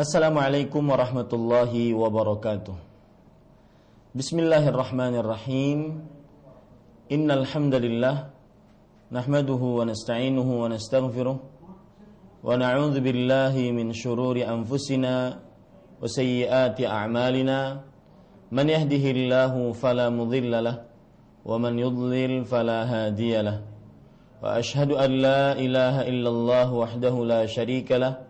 Assalamualaikum warahmatullahi wabarakatuh. Bismillahirrahmanirrahim. Innal hamdalillah nahmaduhu wa nasta'inuhu wa nastaghfiruh wa na'udzu billahi min shururi anfusina wa sayyiati a'malina. Man yahdihillahu fala mudilla lah wa man yudlil fala hadiya lah. Wa ashhadu an la ilaha illallah wahdahu la sharika lah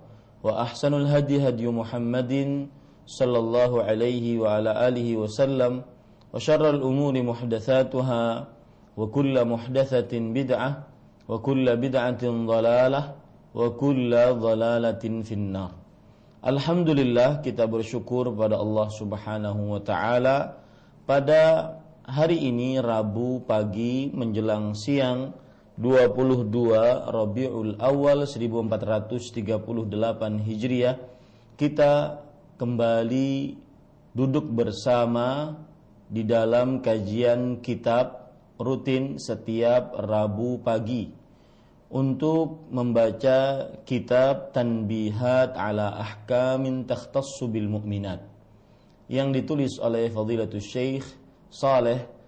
وأحسن الهدي هدي محمد صلى الله عليه وعلى آله وسلم وشر الأمور محدثاتها وكل محدثة بدعة وكل بدعة ضلالة وكل ضلالة في النار Alhamdulillah kita bersyukur pada Allah Subhanahu wa taala pada hari ini Rabu pagi menjelang siang 22 Rabiul Awal 1438 Hijriah kita kembali duduk bersama di dalam kajian kitab rutin setiap Rabu pagi untuk membaca kitab Tanbihat ala Ahkamin Takhtassu bil Mu'minat yang ditulis oleh Fadilatul Syekh Saleh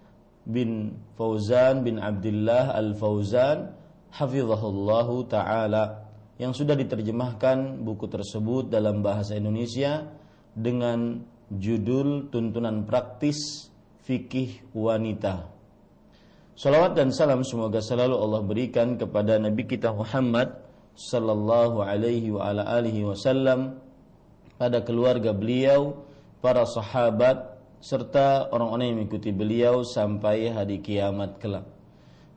bin Fauzan bin Abdullah Al-Fauzan hafizahullahu taala yang sudah diterjemahkan buku tersebut dalam bahasa Indonesia dengan judul Tuntunan Praktis Fikih Wanita. Salawat dan salam semoga selalu Allah berikan kepada Nabi kita Muhammad sallallahu alaihi wa ala alihi wasallam pada keluarga beliau, para sahabat serta orang-orang yang mengikuti beliau sampai hari kiamat kelak.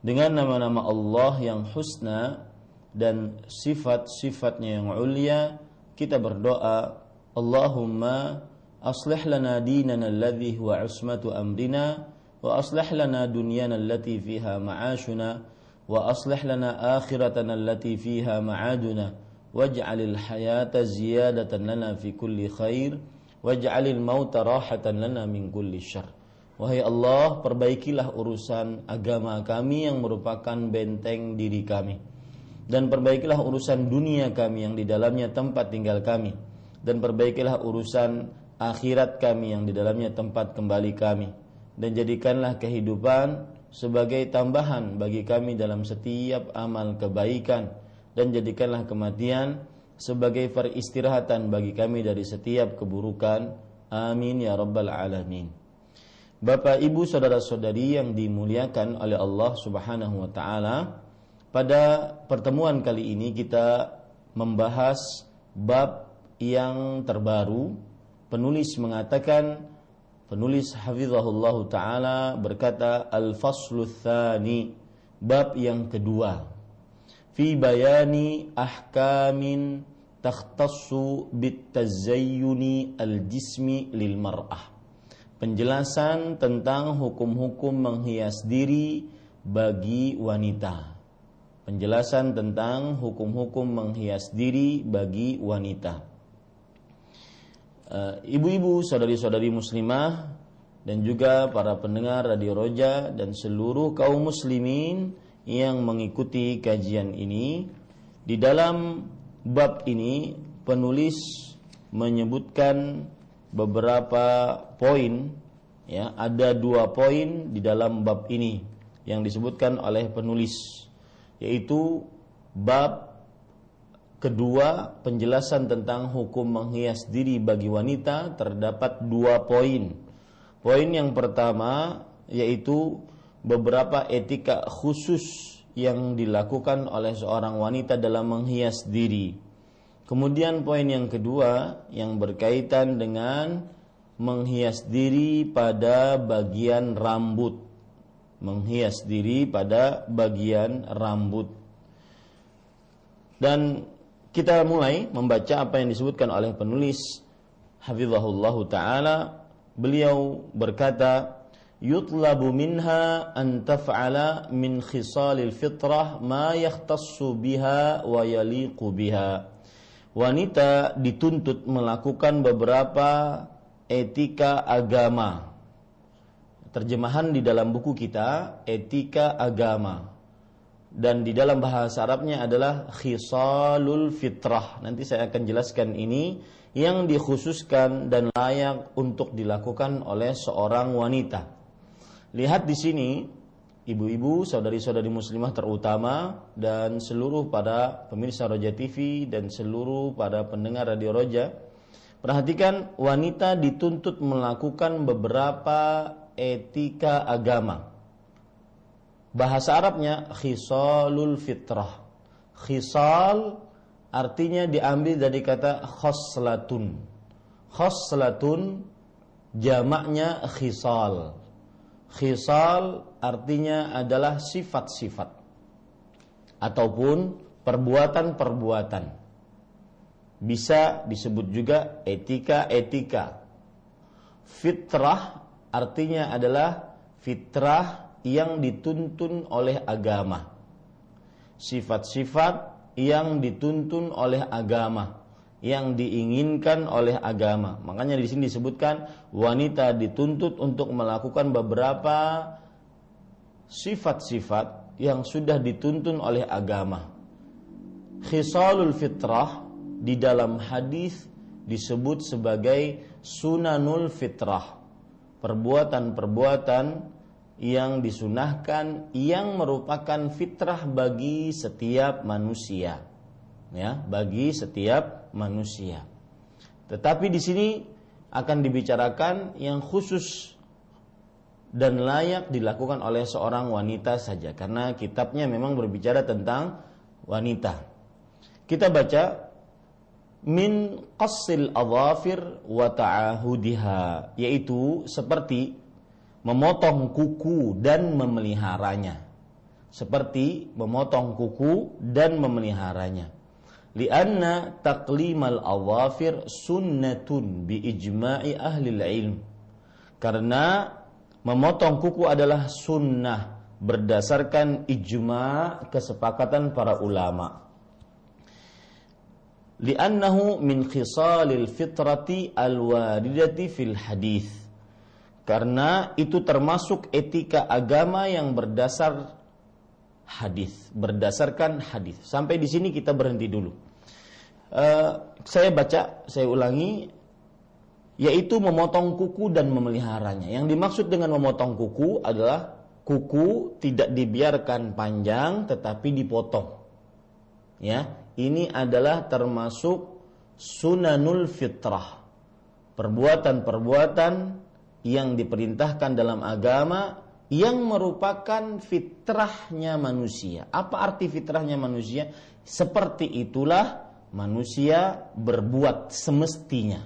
Dengan nama-nama Allah yang husna dan sifat-sifatnya yang ulia, kita berdoa, Allahumma aslih lana dinana alladhi huwa usmatu amrina wa aslih lana dunyana allati fiha ma'ashuna wa aslih lana akhiratana allati fiha ma'aduna waj'alil hayata ziyadatan lana fi kulli khair waj'alil mauta rahatan lana min kulli syarr. Wahai Allah, perbaikilah urusan agama kami yang merupakan benteng diri kami. Dan perbaikilah urusan dunia kami yang di dalamnya tempat tinggal kami. Dan perbaikilah urusan akhirat kami yang di dalamnya tempat kembali kami. Dan jadikanlah kehidupan sebagai tambahan bagi kami dalam setiap amal kebaikan. Dan jadikanlah kematian sebagai peristirahatan bagi kami dari setiap keburukan. Amin ya rabbal alamin. Bapak, Ibu, saudara-saudari yang dimuliakan oleh Allah Subhanahu wa taala, pada pertemuan kali ini kita membahas bab yang terbaru. Penulis mengatakan penulis hafizahullah taala berkata al-faslu tsani bab yang kedua fi bayani ahkamin takhtassu bitazayyuni al-jismi lil mar'ah. Penjelasan tentang hukum-hukum menghias diri bagi wanita. Penjelasan tentang hukum-hukum menghias diri bagi wanita. Eh, ibu-ibu, saudari-saudari muslimah dan juga para pendengar Radio Roja dan seluruh kaum muslimin yang mengikuti kajian ini di dalam bab ini penulis menyebutkan beberapa poin ya ada dua poin di dalam bab ini yang disebutkan oleh penulis yaitu bab kedua penjelasan tentang hukum menghias diri bagi wanita terdapat dua poin. Poin yang pertama yaitu beberapa etika khusus yang dilakukan oleh seorang wanita dalam menghias diri. Kemudian poin yang kedua yang berkaitan dengan menghias diri pada bagian rambut. Menghias diri pada bagian rambut. Dan kita mulai membaca apa yang disebutkan oleh penulis Hafizahullah taala beliau berkata minha an taf'ala min khisalil fitrah ma yahtassu biha wa yaliqu biha. Wanita dituntut melakukan beberapa etika agama. Terjemahan di dalam buku kita etika agama. Dan di dalam bahasa Arabnya adalah khisalul fitrah. Nanti saya akan jelaskan ini yang dikhususkan dan layak untuk dilakukan oleh seorang wanita. Lihat di sini, ibu-ibu, saudari-saudari muslimah terutama dan seluruh pada pemirsa Roja TV dan seluruh pada pendengar Radio Roja, perhatikan wanita dituntut melakukan beberapa etika agama. Bahasa Arabnya khisalul fitrah. Khisal artinya diambil dari kata khoslatun. Khoslatun jamaknya khisal. Khisal artinya adalah sifat-sifat ataupun perbuatan-perbuatan. Bisa disebut juga etika-etika. Fitrah artinya adalah fitrah yang dituntun oleh agama. Sifat-sifat yang dituntun oleh agama, yang diinginkan oleh agama. Makanya di sini disebutkan wanita dituntut untuk melakukan beberapa sifat-sifat yang sudah dituntun oleh agama. Khisalul fitrah di dalam hadis disebut sebagai sunanul fitrah. Perbuatan-perbuatan yang disunahkan yang merupakan fitrah bagi setiap manusia ya bagi setiap manusia. Tetapi di sini akan dibicarakan yang khusus dan layak dilakukan oleh seorang wanita saja. Karena kitabnya memang berbicara tentang wanita. Kita baca min qasil adhafir wa ta'ahudiha yaitu seperti memotong kuku dan memeliharanya. Seperti memotong kuku dan memeliharanya lianna taqlimal awafir sunnatun bi ijma'i ahli ilm karena memotong kuku adalah sunnah berdasarkan ijma kesepakatan para ulama li'annahu min khisalil fitrati al-waridati fil hadith karena itu termasuk etika agama yang berdasar hadis, berdasarkan hadis. Sampai di sini kita berhenti dulu. Uh, saya baca, saya ulangi, yaitu memotong kuku dan memeliharanya. Yang dimaksud dengan memotong kuku adalah kuku tidak dibiarkan panjang tetapi dipotong. Ya, ini adalah termasuk sunanul fitrah. Perbuatan-perbuatan yang diperintahkan dalam agama yang merupakan fitrahnya manusia. Apa arti fitrahnya manusia? Seperti itulah manusia berbuat semestinya.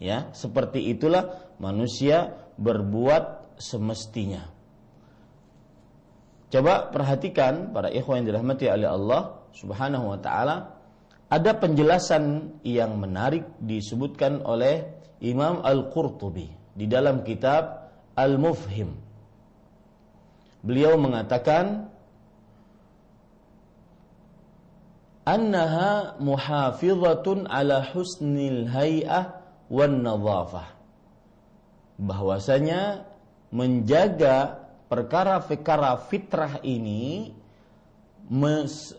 Ya, seperti itulah manusia berbuat semestinya. Coba perhatikan para ikhwan yang dirahmati oleh Allah Subhanahu wa taala, ada penjelasan yang menarik disebutkan oleh Imam Al-Qurtubi di dalam kitab Al-Mufhim. Beliau mengatakan annaha muhafizatun ala husnil hay'ah wan nadhafah. Bahwasanya menjaga perkara-perkara fitrah ini mes,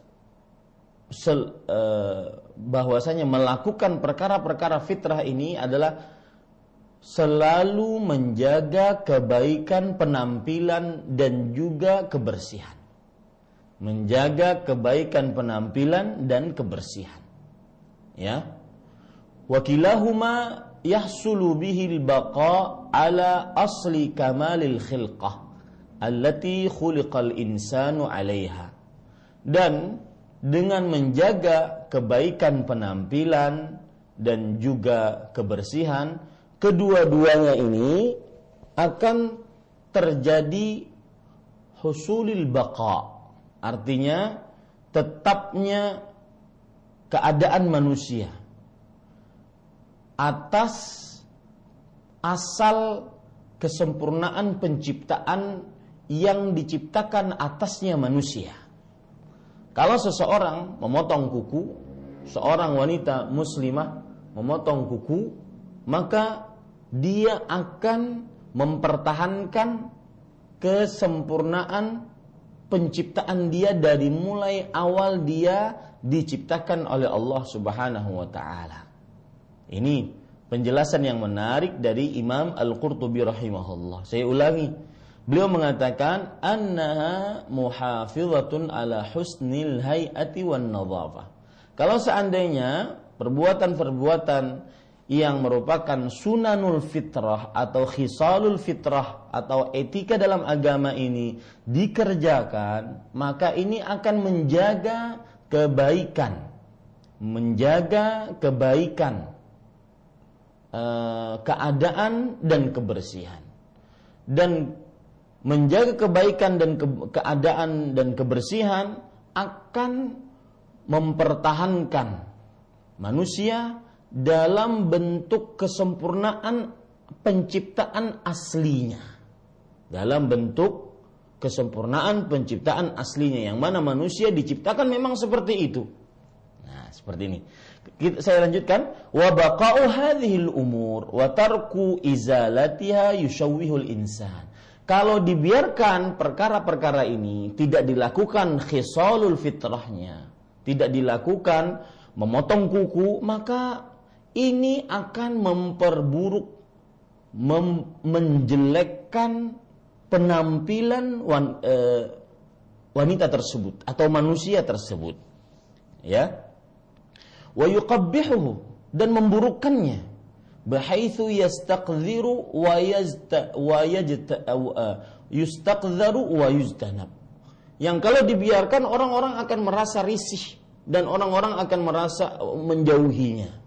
sel, uh, bahwasanya melakukan perkara-perkara fitrah ini adalah selalu menjaga kebaikan penampilan dan juga kebersihan. Menjaga kebaikan penampilan dan kebersihan. Ya. Wakilahuma yahsulu bihil baqa ala asli kamalil khilqah allati khuliqal insanu 'alaiha. Dan dengan menjaga kebaikan penampilan dan juga kebersihan, kedua-duanya ini akan terjadi husulil baqa. Artinya tetapnya keadaan manusia atas asal kesempurnaan penciptaan yang diciptakan atasnya manusia. Kalau seseorang memotong kuku, seorang wanita muslimah memotong kuku, maka dia akan mempertahankan kesempurnaan penciptaan dia dari mulai awal dia diciptakan oleh Allah Subhanahu wa taala. Ini penjelasan yang menarik dari Imam Al-Qurtubi rahimahullah. Saya ulangi. Beliau mengatakan annaha muhafizatun ala husnil hayati wan nadhafah. Kalau seandainya perbuatan-perbuatan yang merupakan sunanul fitrah atau khisalul fitrah atau etika dalam agama ini dikerjakan, maka ini akan menjaga kebaikan, menjaga kebaikan, eh, keadaan dan kebersihan, dan menjaga kebaikan dan ke keadaan dan kebersihan akan mempertahankan manusia dalam bentuk kesempurnaan penciptaan aslinya. Dalam bentuk kesempurnaan penciptaan aslinya yang mana manusia diciptakan memang seperti itu. Nah, seperti ini. Saya lanjutkan, wa baqa'u hadhil umur wa tarku izalatiha insan. Kalau dibiarkan perkara-perkara ini tidak dilakukan khisalul fitrahnya, tidak dilakukan memotong kuku, maka ini akan memperburuk mem menjelekkan penampilan wan, e, wanita tersebut atau manusia tersebut ya. Wa yuqabbihuhu dan memburukkannya. Bahaitsu wa wa yuztanab yang kalau dibiarkan orang-orang akan merasa risih dan orang-orang akan merasa menjauhinya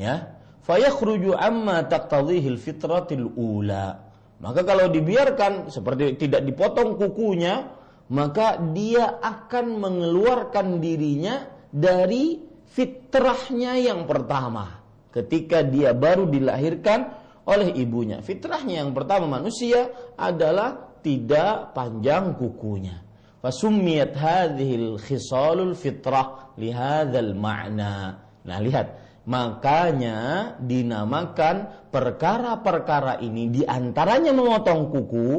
ya. Fayakhruju amma taqtadhihi fitratil ula. Maka kalau dibiarkan seperti tidak dipotong kukunya maka dia akan mengeluarkan dirinya dari fitrahnya yang pertama. Ketika dia baru dilahirkan oleh ibunya. Fitrahnya yang pertama manusia adalah tidak panjang kukunya. Fasummiyat hadhil khisalul fitrah lihadzal ma'na. Nah lihat Makanya dinamakan perkara-perkara ini di antaranya memotong kuku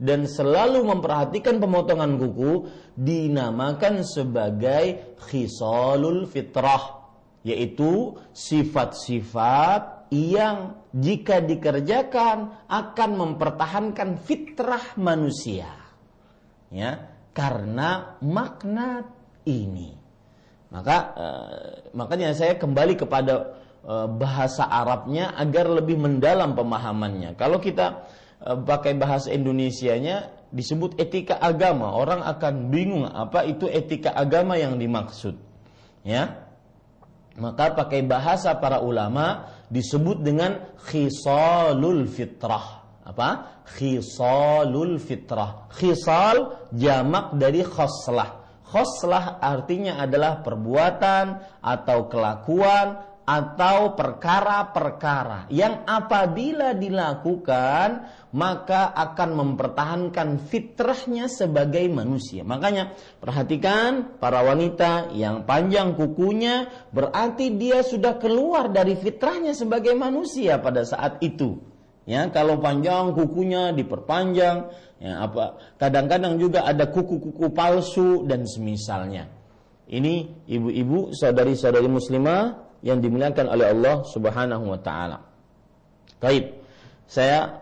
dan selalu memperhatikan pemotongan kuku dinamakan sebagai khisalul fitrah yaitu sifat-sifat yang jika dikerjakan akan mempertahankan fitrah manusia ya karena makna ini maka eh, makanya saya kembali kepada eh, bahasa Arabnya agar lebih mendalam pemahamannya. Kalau kita eh, pakai bahasa Indonesianya disebut etika agama, orang akan bingung apa itu etika agama yang dimaksud. Ya. Maka pakai bahasa para ulama disebut dengan khisalul fitrah. Apa? Khisalul fitrah. Khisal jamak dari khoslah Khoslah artinya adalah perbuatan atau kelakuan atau perkara-perkara yang apabila dilakukan maka akan mempertahankan fitrahnya sebagai manusia. Makanya perhatikan para wanita yang panjang kukunya berarti dia sudah keluar dari fitrahnya sebagai manusia pada saat itu. Ya, kalau panjang kukunya diperpanjang, ya apa? Kadang-kadang juga ada kuku-kuku palsu dan semisalnya. Ini ibu-ibu, saudari-saudari muslimah yang dimuliakan oleh Allah Subhanahu wa taala. Baik. Saya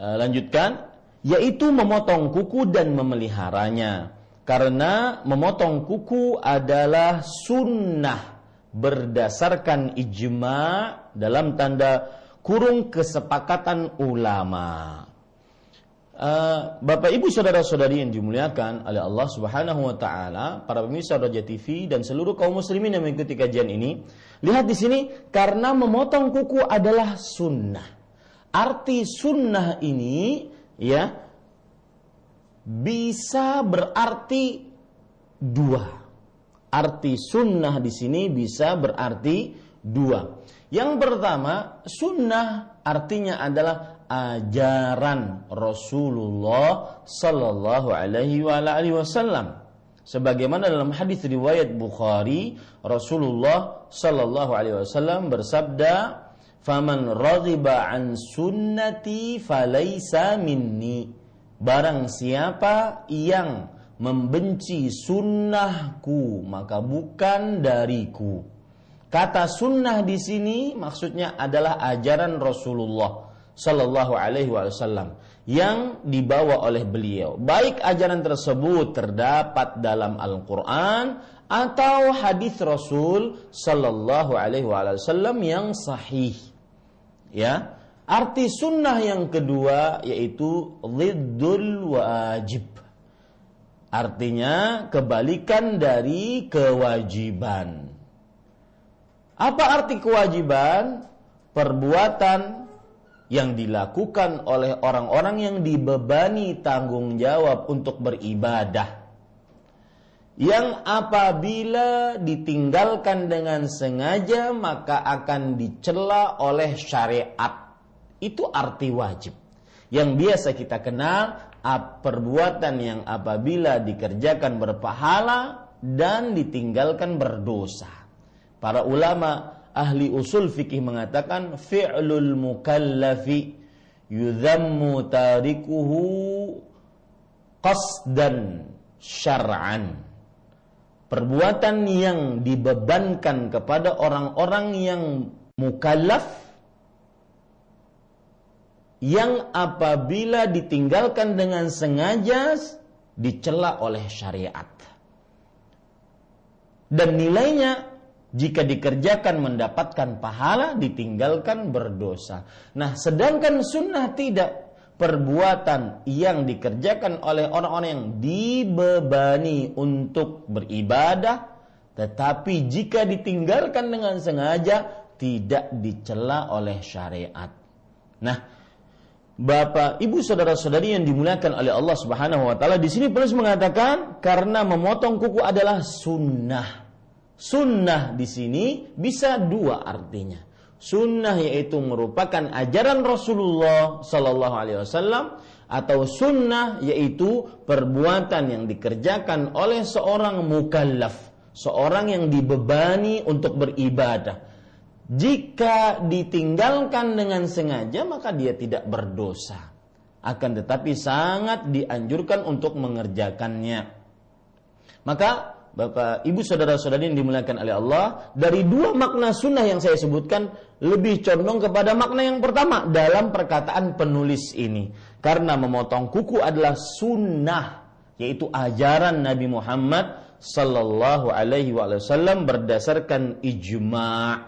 uh, lanjutkan yaitu memotong kuku dan memeliharanya. Karena memotong kuku adalah sunnah berdasarkan ijma' dalam tanda kurung kesepakatan ulama. Uh, Bapak Ibu saudara-saudari yang dimuliakan oleh Allah Subhanahu wa taala, para pemirsa Raja TV dan seluruh kaum muslimin yang mengikuti kajian ini, lihat di sini karena memotong kuku adalah sunnah. Arti sunnah ini ya bisa berarti dua. Arti sunnah di sini bisa berarti dua. Yang pertama, sunnah artinya adalah ajaran Rasulullah sallallahu alaihi wa alihi wasallam. Sebagaimana dalam hadis riwayat Bukhari, Rasulullah sallallahu alaihi wasallam bersabda, "Faman raghiba an sunnati falaysa minni." Barang siapa yang membenci sunnahku, maka bukan dariku. Kata sunnah di sini maksudnya adalah ajaran Rasulullah Sallallahu Alaihi Wasallam yang dibawa oleh beliau. Baik ajaran tersebut terdapat dalam Al-Quran atau hadis Rasul Sallallahu Alaihi Wasallam yang sahih. Ya, arti sunnah yang kedua yaitu lidul wajib. Artinya kebalikan dari kewajiban. Apa arti kewajiban? Perbuatan yang dilakukan oleh orang-orang yang dibebani tanggung jawab untuk beribadah. Yang apabila ditinggalkan dengan sengaja maka akan dicela oleh syariat. Itu arti wajib. Yang biasa kita kenal perbuatan yang apabila dikerjakan berpahala dan ditinggalkan berdosa para ulama ahli usul fikih mengatakan fi'lul mukallafi yudhammu tarikuhu qasdan syar'an. Perbuatan yang dibebankan kepada orang-orang yang mukallaf yang apabila ditinggalkan dengan sengaja dicela oleh syariat. Dan nilainya jika dikerjakan mendapatkan pahala, ditinggalkan berdosa. Nah, sedangkan sunnah tidak perbuatan yang dikerjakan oleh orang-orang yang dibebani untuk beribadah, tetapi jika ditinggalkan dengan sengaja tidak dicela oleh syariat. Nah, Bapak, Ibu, saudara-saudari yang dimuliakan oleh Allah Subhanahu wa taala, di sini penulis mengatakan karena memotong kuku adalah sunnah. Sunnah di sini bisa dua artinya. Sunnah yaitu merupakan ajaran Rasulullah Sallallahu Alaihi Wasallam atau sunnah yaitu perbuatan yang dikerjakan oleh seorang mukallaf, seorang yang dibebani untuk beribadah. Jika ditinggalkan dengan sengaja maka dia tidak berdosa. Akan tetapi sangat dianjurkan untuk mengerjakannya. Maka Bapak, Ibu, saudara-saudari yang dimuliakan oleh Allah, dari dua makna sunnah yang saya sebutkan, lebih condong kepada makna yang pertama dalam perkataan penulis ini. Karena memotong kuku adalah sunnah, yaitu ajaran Nabi Muhammad Sallallahu Alaihi Wasallam berdasarkan ijma.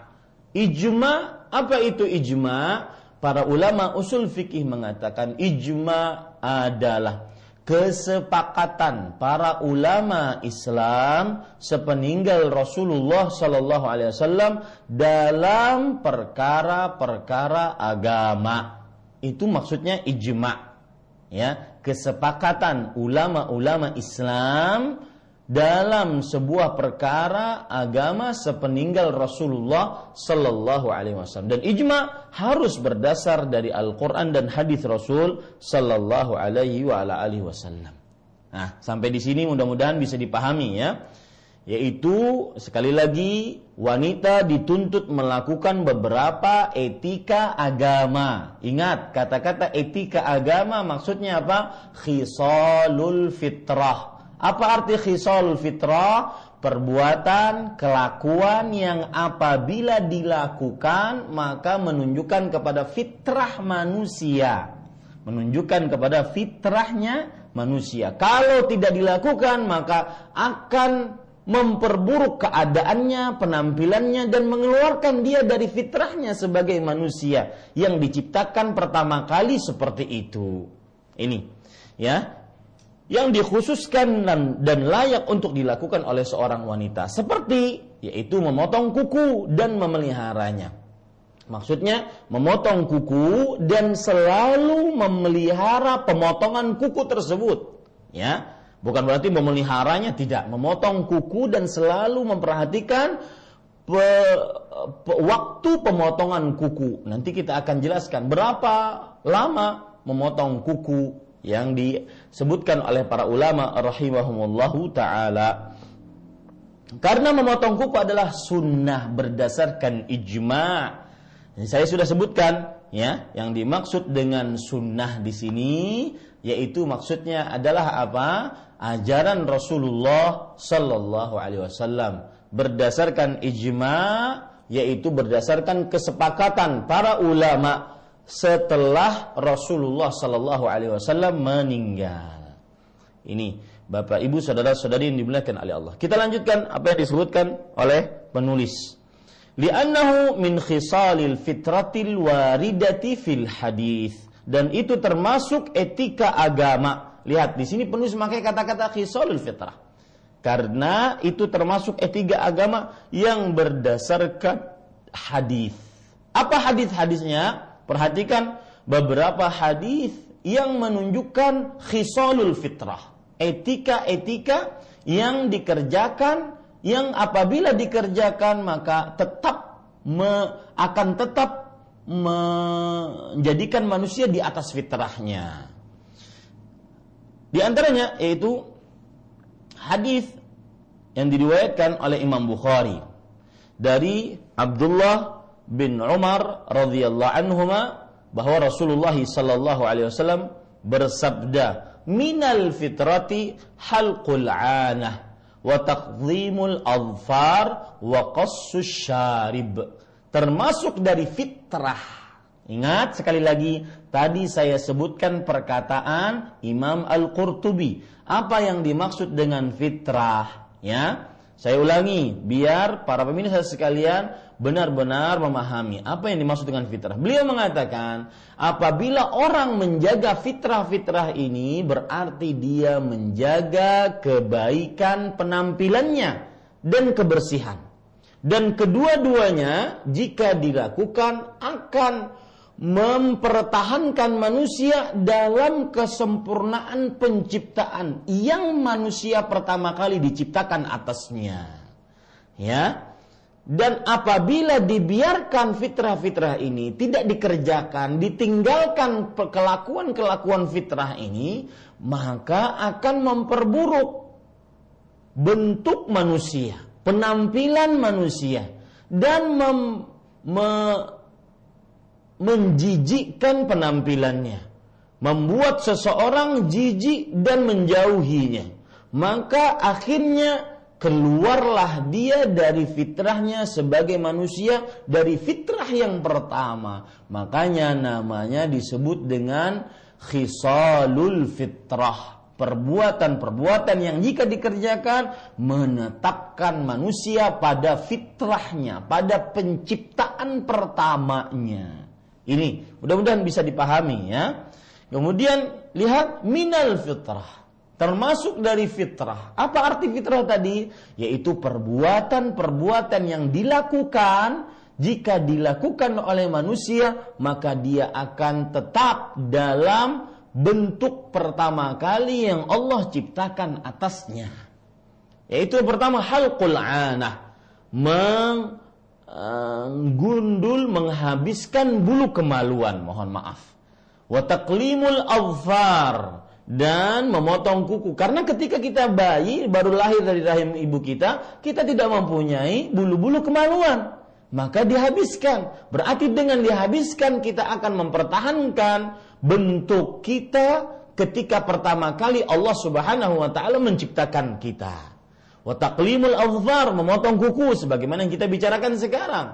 Ijma, apa itu ijma? Para ulama usul fikih mengatakan ijma adalah kesepakatan para ulama Islam sepeninggal Rasulullah Sallallahu Alaihi Wasallam dalam perkara-perkara agama. Itu maksudnya ijma, ya kesepakatan ulama-ulama Islam dalam sebuah perkara agama sepeninggal Rasulullah Sallallahu Alaihi Wasallam dan ijma harus berdasar dari Al-Quran dan hadis Rasul Sallallahu Alaihi Wasallam. Nah sampai di sini mudah-mudahan bisa dipahami ya yaitu sekali lagi wanita dituntut melakukan beberapa etika agama. Ingat kata-kata etika agama maksudnya apa? Khisalul fitrah apa arti khisal fitrah? Perbuatan, kelakuan yang apabila dilakukan maka menunjukkan kepada fitrah manusia. Menunjukkan kepada fitrahnya manusia. Kalau tidak dilakukan maka akan memperburuk keadaannya, penampilannya dan mengeluarkan dia dari fitrahnya sebagai manusia yang diciptakan pertama kali seperti itu. Ini ya yang dikhususkan dan, layak untuk dilakukan oleh seorang wanita seperti yaitu memotong kuku dan memeliharanya. Maksudnya memotong kuku dan selalu memelihara pemotongan kuku tersebut, ya Bukan berarti memeliharanya tidak, memotong kuku dan selalu memperhatikan pe, pe, waktu pemotongan kuku. Nanti kita akan jelaskan berapa lama memotong kuku yang disebutkan oleh para ulama rahimahumullahu taala. Karena memotong kuku adalah sunnah berdasarkan ijma. Saya sudah sebutkan ya, yang dimaksud dengan sunnah di sini yaitu maksudnya adalah apa? ajaran Rasulullah Sallallahu Alaihi Wasallam berdasarkan ijma yaitu berdasarkan kesepakatan para ulama setelah Rasulullah Sallallahu Alaihi Wasallam meninggal. Ini Bapak Ibu saudara-saudari yang dimuliakan oleh Allah. Kita lanjutkan apa yang disebutkan oleh penulis. Li'annahu min khisalil fitratil waridati fil hadis dan itu termasuk etika agama Lihat di sini penulis memakai kata-kata khisalul fitrah. Karena itu termasuk etika agama yang berdasarkan hadis. Apa hadis-hadisnya? Perhatikan beberapa hadis yang menunjukkan khisalul fitrah. Etika-etika yang dikerjakan yang apabila dikerjakan maka tetap me, akan tetap menjadikan manusia di atas fitrahnya. Di antaranya yaitu hadis yang diriwayatkan oleh Imam Bukhari dari Abdullah bin Umar radhiyallahu anhuma bahwa Rasulullah sallallahu alaihi wasallam bersabda minal fitrati halqul anah wa taqdhimul adfar wa qassus syarib termasuk dari fitrah Ingat sekali lagi, tadi saya sebutkan perkataan Imam Al-Qurtubi. Apa yang dimaksud dengan fitrah? Ya, saya ulangi, biar para pemirsa sekalian benar-benar memahami apa yang dimaksud dengan fitrah. Beliau mengatakan, apabila orang menjaga fitrah-fitrah ini, berarti dia menjaga kebaikan penampilannya dan kebersihan. Dan kedua-duanya, jika dilakukan, akan mempertahankan manusia dalam kesempurnaan penciptaan yang manusia pertama kali diciptakan atasnya. Ya. Dan apabila dibiarkan fitrah-fitrah ini tidak dikerjakan, ditinggalkan kelakuan-kelakuan fitrah ini, maka akan memperburuk bentuk manusia, penampilan manusia dan mem, me, menjijikkan penampilannya, membuat seseorang jijik dan menjauhinya. Maka akhirnya keluarlah dia dari fitrahnya sebagai manusia dari fitrah yang pertama. Makanya namanya disebut dengan khisalul fitrah. Perbuatan-perbuatan yang jika dikerjakan menetapkan manusia pada fitrahnya, pada penciptaan pertamanya. Ini mudah-mudahan bisa dipahami ya. Kemudian lihat minal fitrah. Termasuk dari fitrah. Apa arti fitrah tadi? Yaitu perbuatan-perbuatan yang dilakukan jika dilakukan oleh manusia maka dia akan tetap dalam bentuk pertama kali yang Allah ciptakan atasnya. Yaitu pertama halqul anah. Meng Gundul menghabiskan bulu kemaluan, mohon maaf. Wa taqlimul dan memotong kuku. Karena ketika kita bayi baru lahir dari rahim ibu kita, kita tidak mempunyai bulu-bulu kemaluan. Maka dihabiskan. Berarti dengan dihabiskan kita akan mempertahankan bentuk kita ketika pertama kali Allah Subhanahu wa taala menciptakan kita. Wa taqlimul memotong kuku sebagaimana yang kita bicarakan sekarang.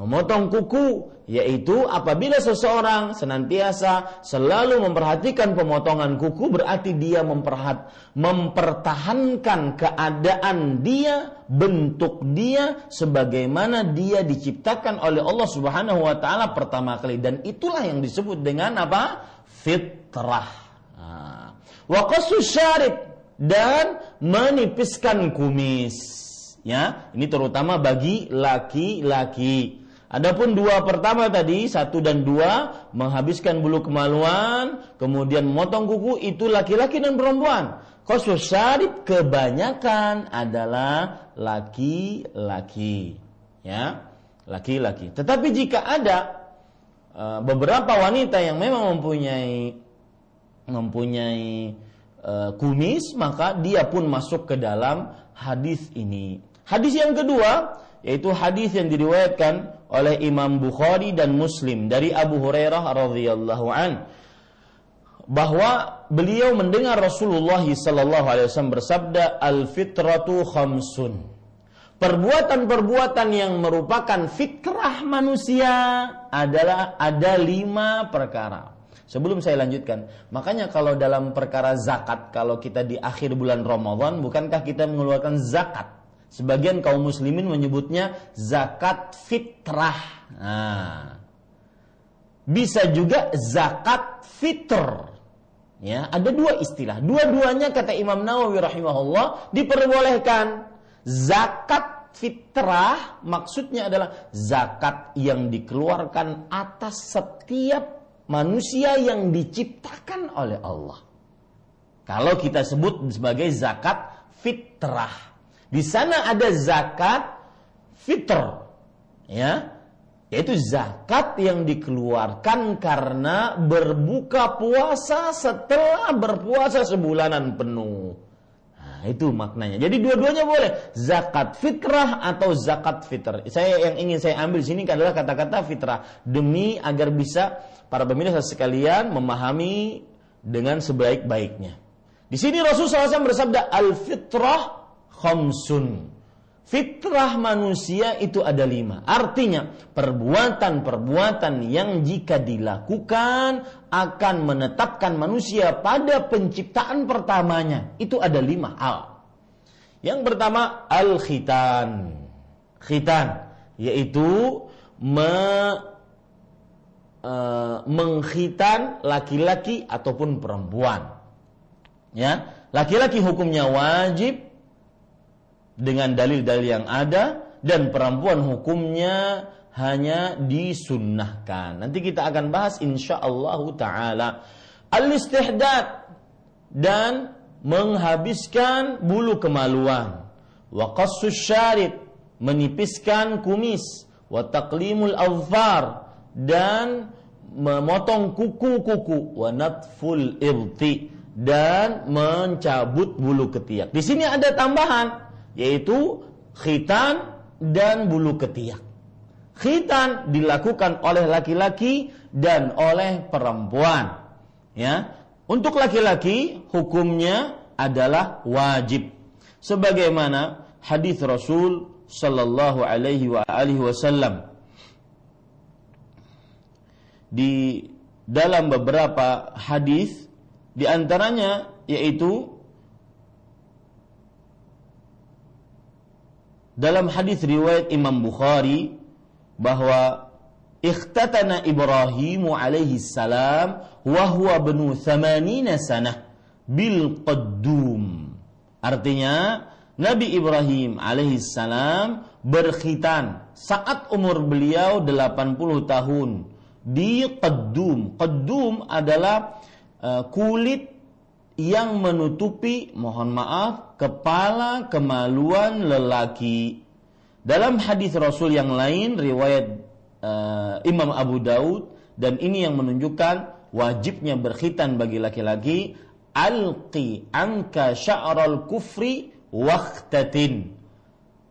Memotong kuku yaitu apabila seseorang senantiasa selalu memperhatikan pemotongan kuku berarti dia memperhat, mempertahankan keadaan dia, bentuk dia sebagaimana dia diciptakan oleh Allah Subhanahu wa taala pertama kali dan itulah yang disebut dengan apa? fitrah. Nah. Wa syarib dan menipiskan kumis. Ya, ini terutama bagi laki-laki. Adapun dua pertama tadi, satu dan dua, menghabiskan bulu kemaluan, kemudian memotong kuku, itu laki-laki dan perempuan. Khusus syarif kebanyakan adalah laki-laki. Ya, laki-laki. Tetapi jika ada uh, beberapa wanita yang memang mempunyai mempunyai uh, kumis, maka dia pun masuk ke dalam hadis ini. Hadis yang kedua yaitu hadis yang diriwayatkan oleh Imam Bukhari dan Muslim dari Abu Hurairah radhiyallahu an bahwa beliau mendengar Rasulullah sallallahu alaihi wasallam bersabda al fitratu khamsun perbuatan-perbuatan yang merupakan fitrah manusia adalah ada lima perkara Sebelum saya lanjutkan, makanya kalau dalam perkara zakat, kalau kita di akhir bulan Ramadan, bukankah kita mengeluarkan zakat? Sebagian kaum muslimin menyebutnya zakat fitrah. Nah, bisa juga zakat fitr. Ya, ada dua istilah. Dua-duanya kata Imam Nawawi rahimahullah diperbolehkan. Zakat fitrah maksudnya adalah zakat yang dikeluarkan atas setiap manusia yang diciptakan oleh Allah. Kalau kita sebut sebagai zakat fitrah. Di sana ada zakat fitr. Ya. Yaitu zakat yang dikeluarkan karena berbuka puasa setelah berpuasa sebulanan penuh. Nah, itu maknanya. Jadi dua-duanya boleh. Zakat fitrah atau zakat fitr. Saya yang ingin saya ambil sini adalah kata-kata fitrah demi agar bisa para pemirsa sekalian memahami dengan sebaik-baiknya. Di sini Rasulullah SAW bersabda al-fitrah khamsun. Fitrah manusia itu ada lima. Artinya, perbuatan-perbuatan yang jika dilakukan akan menetapkan manusia pada penciptaan pertamanya. Itu ada lima hal. Yang pertama, al-khitan. Khitan, yaitu me, uh, mengkhitan laki-laki ataupun perempuan. Ya, laki-laki hukumnya wajib dengan dalil-dalil yang ada dan perempuan hukumnya hanya disunnahkan. Nanti kita akan bahas insya Allah taala al-istihdad dan menghabiskan bulu kemaluan. Wa menipiskan kumis, wa azfar dan memotong kuku-kuku, wa natful ibti dan mencabut bulu ketiak. Di sini ada tambahan yaitu khitan dan bulu ketiak. Khitan dilakukan oleh laki-laki dan oleh perempuan. Ya. Untuk laki-laki hukumnya adalah wajib. Sebagaimana hadis Rasul sallallahu alaihi wasallam di dalam beberapa hadis di antaranya yaitu dalam hadis riwayat Imam Bukhari bahwa ikhtatana Ibrahim alaihi salam wa huwa benu 80 sanah bil qaddum. Artinya Nabi Ibrahim alaihi salam berkhitan saat umur beliau 80 tahun di qaddum. Qaddum adalah uh, kulit yang menutupi, mohon maaf, kepala kemaluan lelaki. Dalam hadis Rasul yang lain, riwayat uh, Imam Abu Daud, dan ini yang menunjukkan wajibnya berkhitan bagi laki-laki, alqi anka sya'ral kufri waqtatin.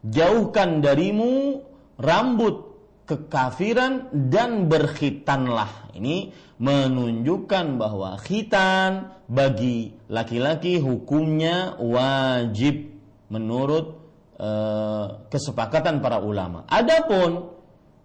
Jauhkan darimu rambut kekafiran dan berkhitanlah. Ini menunjukkan bahwa khitan bagi laki-laki hukumnya wajib menurut uh, kesepakatan para ulama. Adapun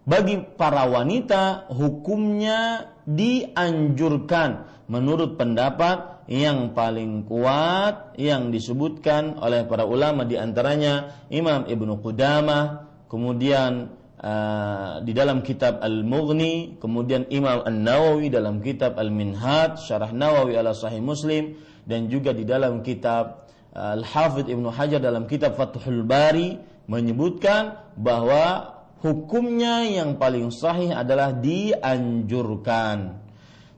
bagi para wanita hukumnya dianjurkan menurut pendapat yang paling kuat yang disebutkan oleh para ulama di antaranya Imam Ibnu Qudamah, kemudian uh, di dalam kitab Al-Mughni, kemudian Imam An-Nawawi dalam kitab Al-Minhaj, Syarah Nawawi ala Sahih Muslim dan juga di dalam kitab uh, Al-Hafidh Ibnu Hajar dalam kitab Fathul Bari menyebutkan bahwa hukumnya yang paling sahih adalah dianjurkan.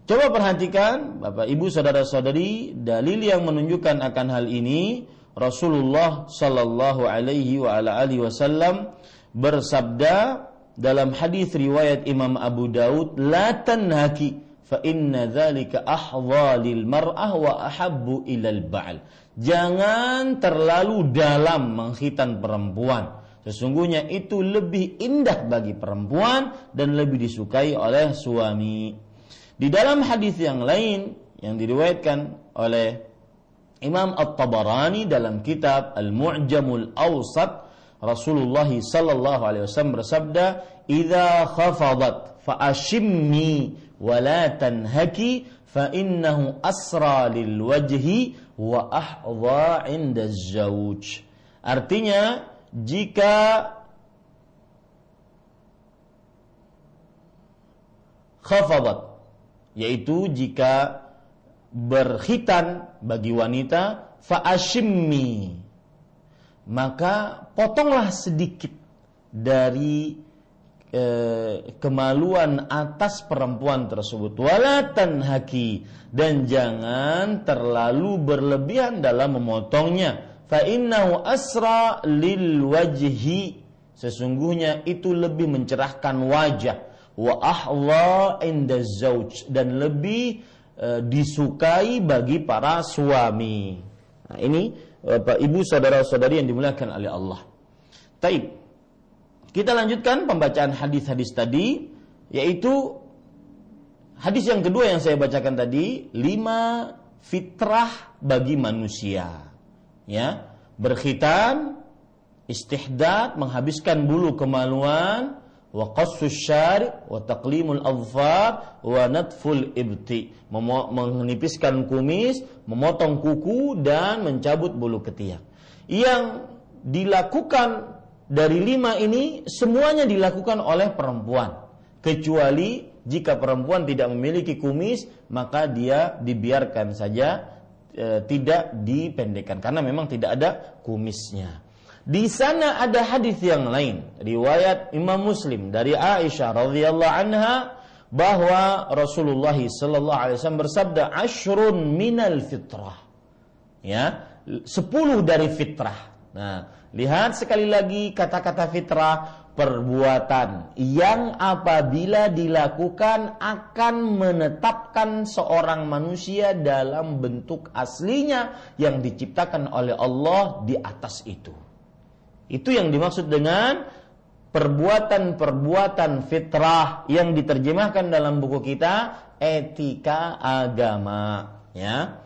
Coba perhatikan Bapak Ibu saudara-saudari dalil yang menunjukkan akan hal ini Rasulullah sallallahu alaihi wa ala alihi wasallam bersabda dalam hadis riwayat Imam Abu Daud la tanhaki fa inna dzalika ahdha lil mar'ah wa ahabbu ilal ba'al. Jangan terlalu dalam menghitan perempuan Sesungguhnya itu lebih indah bagi perempuan dan lebih disukai oleh suami. Di dalam hadis yang lain yang diriwayatkan oleh Imam At-Tabarani dalam kitab Al-Mu'jamul Awsat Rasulullah sallallahu alaihi wasallam bersabda, "Idza khafadat fa ashimmi wa la tanhaki fa innahu asra lil wajhi wa ahdha 'inda az-zawj." Artinya, jika khafadat yaitu jika berkhitan bagi wanita faashimmi maka potonglah sedikit dari e, kemaluan atas perempuan tersebut. Walatan haki dan jangan terlalu berlebihan dalam memotongnya. Fa innahu asra lil wajhi. Sesungguhnya itu lebih mencerahkan wajah. Wa ahwa inda zauj. Dan lebih e, disukai bagi para suami. Nah, ini Bapak Ibu saudara-saudari yang dimuliakan oleh Allah. Taib. Kita lanjutkan pembacaan hadis-hadis tadi yaitu hadis yang kedua yang saya bacakan tadi lima fitrah bagi manusia ya berkhitan istihdad menghabiskan bulu kemaluan wa qassus syari wa taqlimul adfar wa natful ibti. Menipiskan kumis memotong kuku dan mencabut bulu ketiak. Yang dilakukan dari lima ini semuanya dilakukan oleh perempuan. Kecuali jika perempuan tidak memiliki kumis maka dia dibiarkan saja e, tidak dipendekkan. Karena memang tidak ada kumisnya. Di sana ada hadis yang lain, riwayat Imam Muslim dari Aisyah radhiyallahu anha bahwa Rasulullah sallallahu alaihi wasallam bersabda ashrun minal fitrah. Ya, sepuluh dari fitrah. Nah, lihat sekali lagi kata-kata fitrah perbuatan yang apabila dilakukan akan menetapkan seorang manusia dalam bentuk aslinya yang diciptakan oleh Allah di atas itu. Itu yang dimaksud dengan perbuatan-perbuatan fitrah yang diterjemahkan dalam buku kita etika agama ya.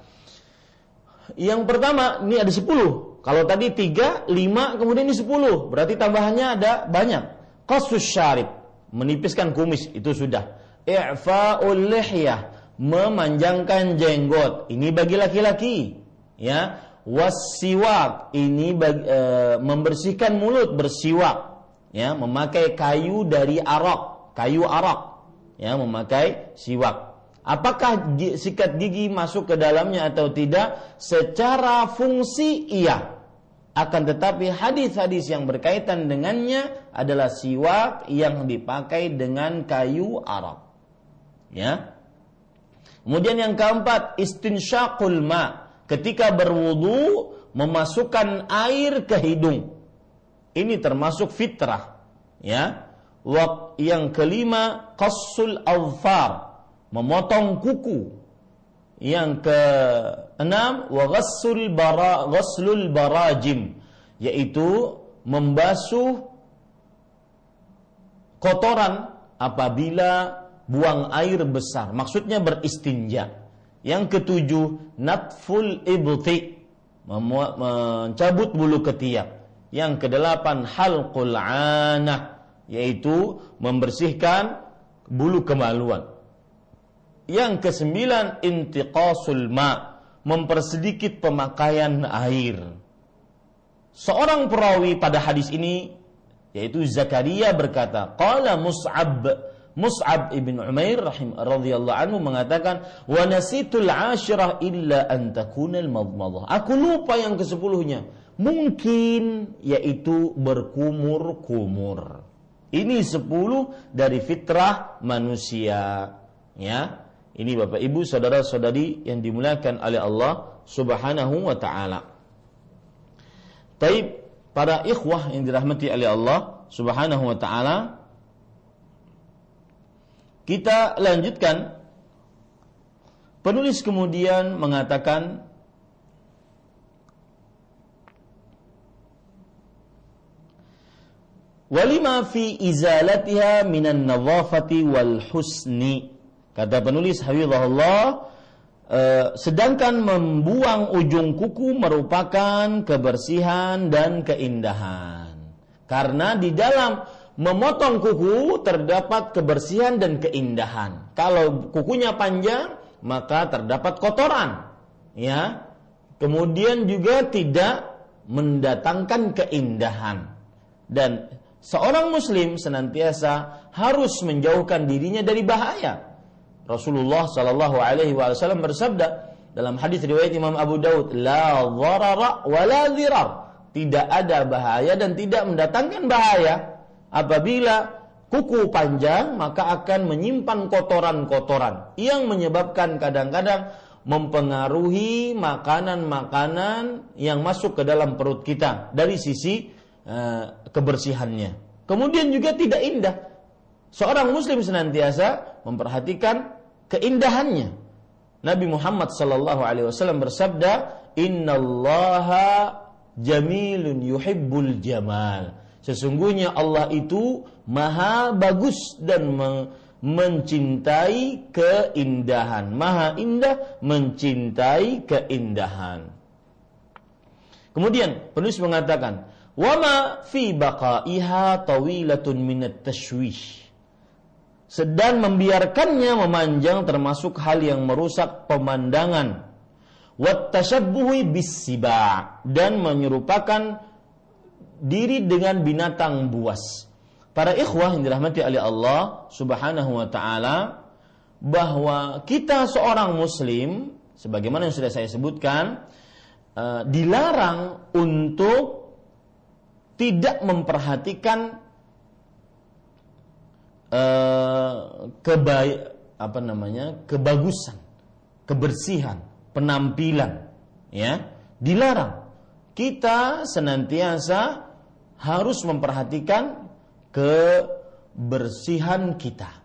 Yang pertama ini ada 10 kalau tadi tiga, lima, kemudian ini sepuluh. Berarti tambahannya ada banyak. Qasus syarib. Menipiskan kumis. Itu sudah. I'fa'ul lihyah. Memanjangkan jenggot. Ini bagi laki-laki. Ya. Wasiwak. Ini bagi, e, membersihkan mulut. Bersiwak. Ya. Memakai kayu dari arak. Kayu arak. Ya. Memakai siwak Apakah sikat gigi masuk ke dalamnya atau tidak? Secara fungsi iya. Akan tetapi hadis-hadis yang berkaitan dengannya adalah siwak yang dipakai dengan kayu Arab. Ya. Kemudian yang keempat, istinsyaqul ma. Ketika berwudu memasukkan air ke hidung. Ini termasuk fitrah. Ya. Yang kelima, qassul awfar memotong kuku. Yang keenam wa ghassul bara ghasslul barajim yaitu membasuh kotoran apabila buang air besar. Maksudnya beristinja. Yang ketujuh natful ibti mencabut bulu ketiak. Yang kedelapan halqul anah yaitu membersihkan bulu kemaluan. Yang kesembilan intiqasul ma, mempersedikit pemakaian air. Seorang perawi pada hadis ini yaitu Zakaria berkata, qala Mus'ab Mus'ab ibn Umair rahim radhiyallahu anhu mengatakan wa nasitul ashirah illa an takuna al Aku lupa yang kesepuluhnya. Mungkin yaitu berkumur-kumur. Ini sepuluh dari fitrah manusia. Ya, ini Bapak Ibu saudara-saudari yang dimuliakan oleh Allah Subhanahu wa taala. Taib para ikhwah yang dirahmati oleh Allah Subhanahu wa taala kita lanjutkan. Penulis kemudian mengatakan walima fi izalatiha minan nadhafati wal husni. Kata penulis hafizahullah eh, sedangkan membuang ujung kuku merupakan kebersihan dan keindahan. Karena di dalam memotong kuku terdapat kebersihan dan keindahan kalau kukunya panjang maka terdapat kotoran ya kemudian juga tidak mendatangkan keindahan dan seorang muslim senantiasa harus menjauhkan dirinya dari bahaya. Rasulullah Shallallahu alaihi wasallam bersabda dalam hadis riwayat Imam Abu Daud, "La dharara wa la dhirar." Tidak ada bahaya dan tidak mendatangkan bahaya apabila kuku panjang maka akan menyimpan kotoran-kotoran yang menyebabkan kadang-kadang mempengaruhi makanan-makanan yang masuk ke dalam perut kita dari sisi Eh, kebersihannya. Kemudian juga tidak indah. Seorang muslim senantiasa memperhatikan keindahannya. Nabi Muhammad sallallahu alaihi wasallam bersabda, "Innallaha jamilun yuhibbul jamal." Sesungguhnya Allah itu maha bagus dan mencintai keindahan. Maha indah mencintai keindahan. Kemudian penulis mengatakan, Wama fi baqaiha tawilatun minat tashwish. Sedang membiarkannya memanjang termasuk hal yang merusak pemandangan. Wat tashabbuhi dan menyerupakan diri dengan binatang buas. Para ikhwah yang dirahmati oleh Allah Subhanahu wa taala bahwa kita seorang muslim sebagaimana yang sudah saya sebutkan uh, dilarang untuk tidak memperhatikan uh, kebaik apa namanya kebagusan, kebersihan, penampilan, ya dilarang. Kita senantiasa harus memperhatikan kebersihan kita.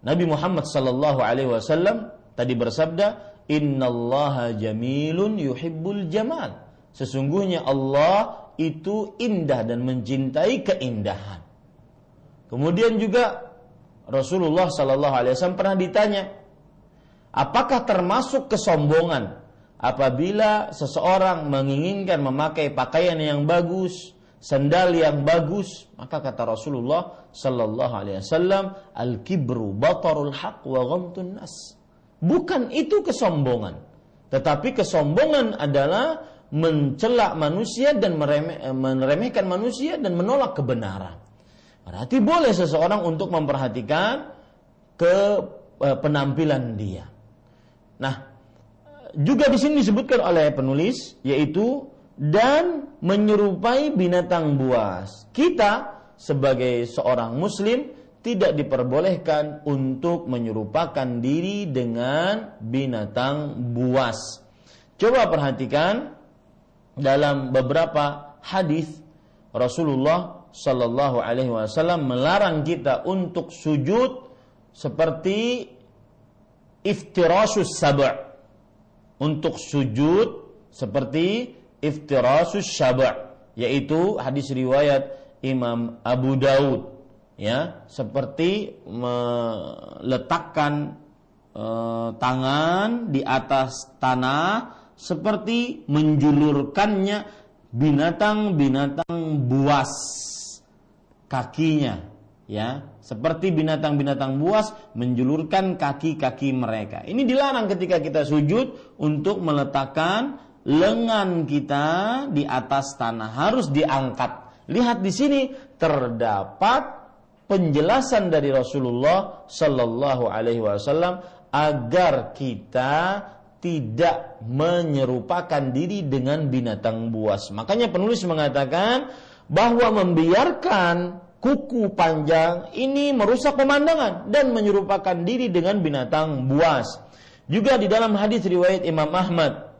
Nabi Muhammad sallallahu alaihi wasallam tadi bersabda, "Innallaha jamilun yuhibbul jamal." Sesungguhnya Allah itu indah dan mencintai keindahan. Kemudian juga Rasulullah Sallallahu Alaihi Wasallam pernah ditanya, apakah termasuk kesombongan apabila seseorang menginginkan memakai pakaian yang bagus, sandal yang bagus, maka kata Rasulullah Sallallahu Alaihi Wasallam, al kibru batarul haq wa ghamtun nas. Bukan itu kesombongan, tetapi kesombongan adalah mencela manusia dan meremeh, meremehkan manusia dan menolak kebenaran. Berarti boleh seseorang untuk memperhatikan ke eh, penampilan dia. Nah, juga di sini disebutkan oleh penulis yaitu dan menyerupai binatang buas. Kita sebagai seorang muslim tidak diperbolehkan untuk menyerupakan diri dengan binatang buas. Coba perhatikan dalam beberapa hadis Rasulullah Shallallahu Alaihi Wasallam melarang kita untuk sujud seperti iftirasus sab' untuk sujud seperti iftirasus sab' yaitu hadis riwayat Imam Abu Daud ya seperti meletakkan e, tangan di atas tanah seperti menjulurkannya binatang-binatang buas kakinya ya seperti binatang-binatang buas menjulurkan kaki-kaki mereka. Ini dilarang ketika kita sujud untuk meletakkan lengan kita di atas tanah. Harus diangkat. Lihat di sini terdapat penjelasan dari Rasulullah Shallallahu Alaihi Wasallam agar kita tidak menyerupakan diri dengan binatang buas. Makanya penulis mengatakan bahwa membiarkan kuku panjang ini merusak pemandangan dan menyerupakan diri dengan binatang buas. Juga di dalam hadis riwayat Imam Ahmad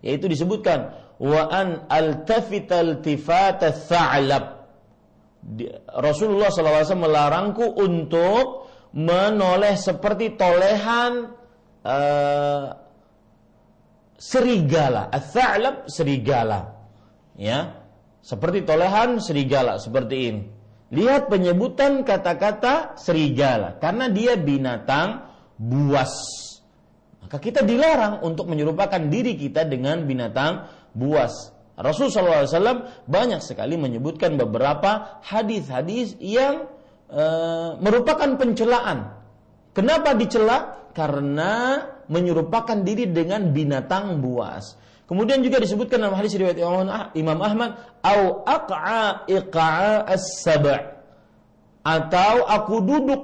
yaitu disebutkan wa an altafital tifata tha'lab. Rasulullah SAW melarangku untuk menoleh seperti tolehan uh, serigala, ats serigala. Ya. Seperti tolehan serigala seperti ini. Lihat penyebutan kata-kata serigala karena dia binatang buas. Maka kita dilarang untuk menyerupakan diri kita dengan binatang buas. Rasulullah SAW banyak sekali menyebutkan beberapa hadis-hadis yang e, merupakan pencelaan. Kenapa dicela? Karena menyerupakan diri dengan binatang buas. Kemudian juga disebutkan dalam hadis riwayat Imam Ahmad, au aq'a iq'a as-sab' atau aku duduk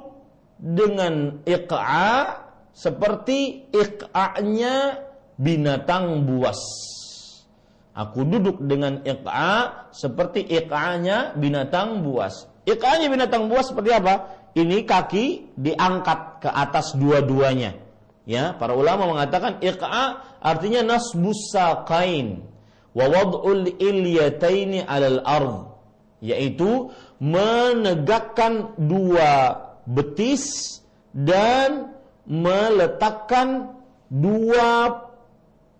dengan iq'a seperti iq'anya binatang buas. Aku duduk dengan iq'a seperti iq'anya binatang buas. Iq'anya binatang buas seperti apa? Ini kaki diangkat ke atas dua-duanya Ya, para ulama mengatakan iqa artinya nasbus saqain wa wad'ul ilyataini 'alal ard yaitu menegakkan dua betis dan meletakkan dua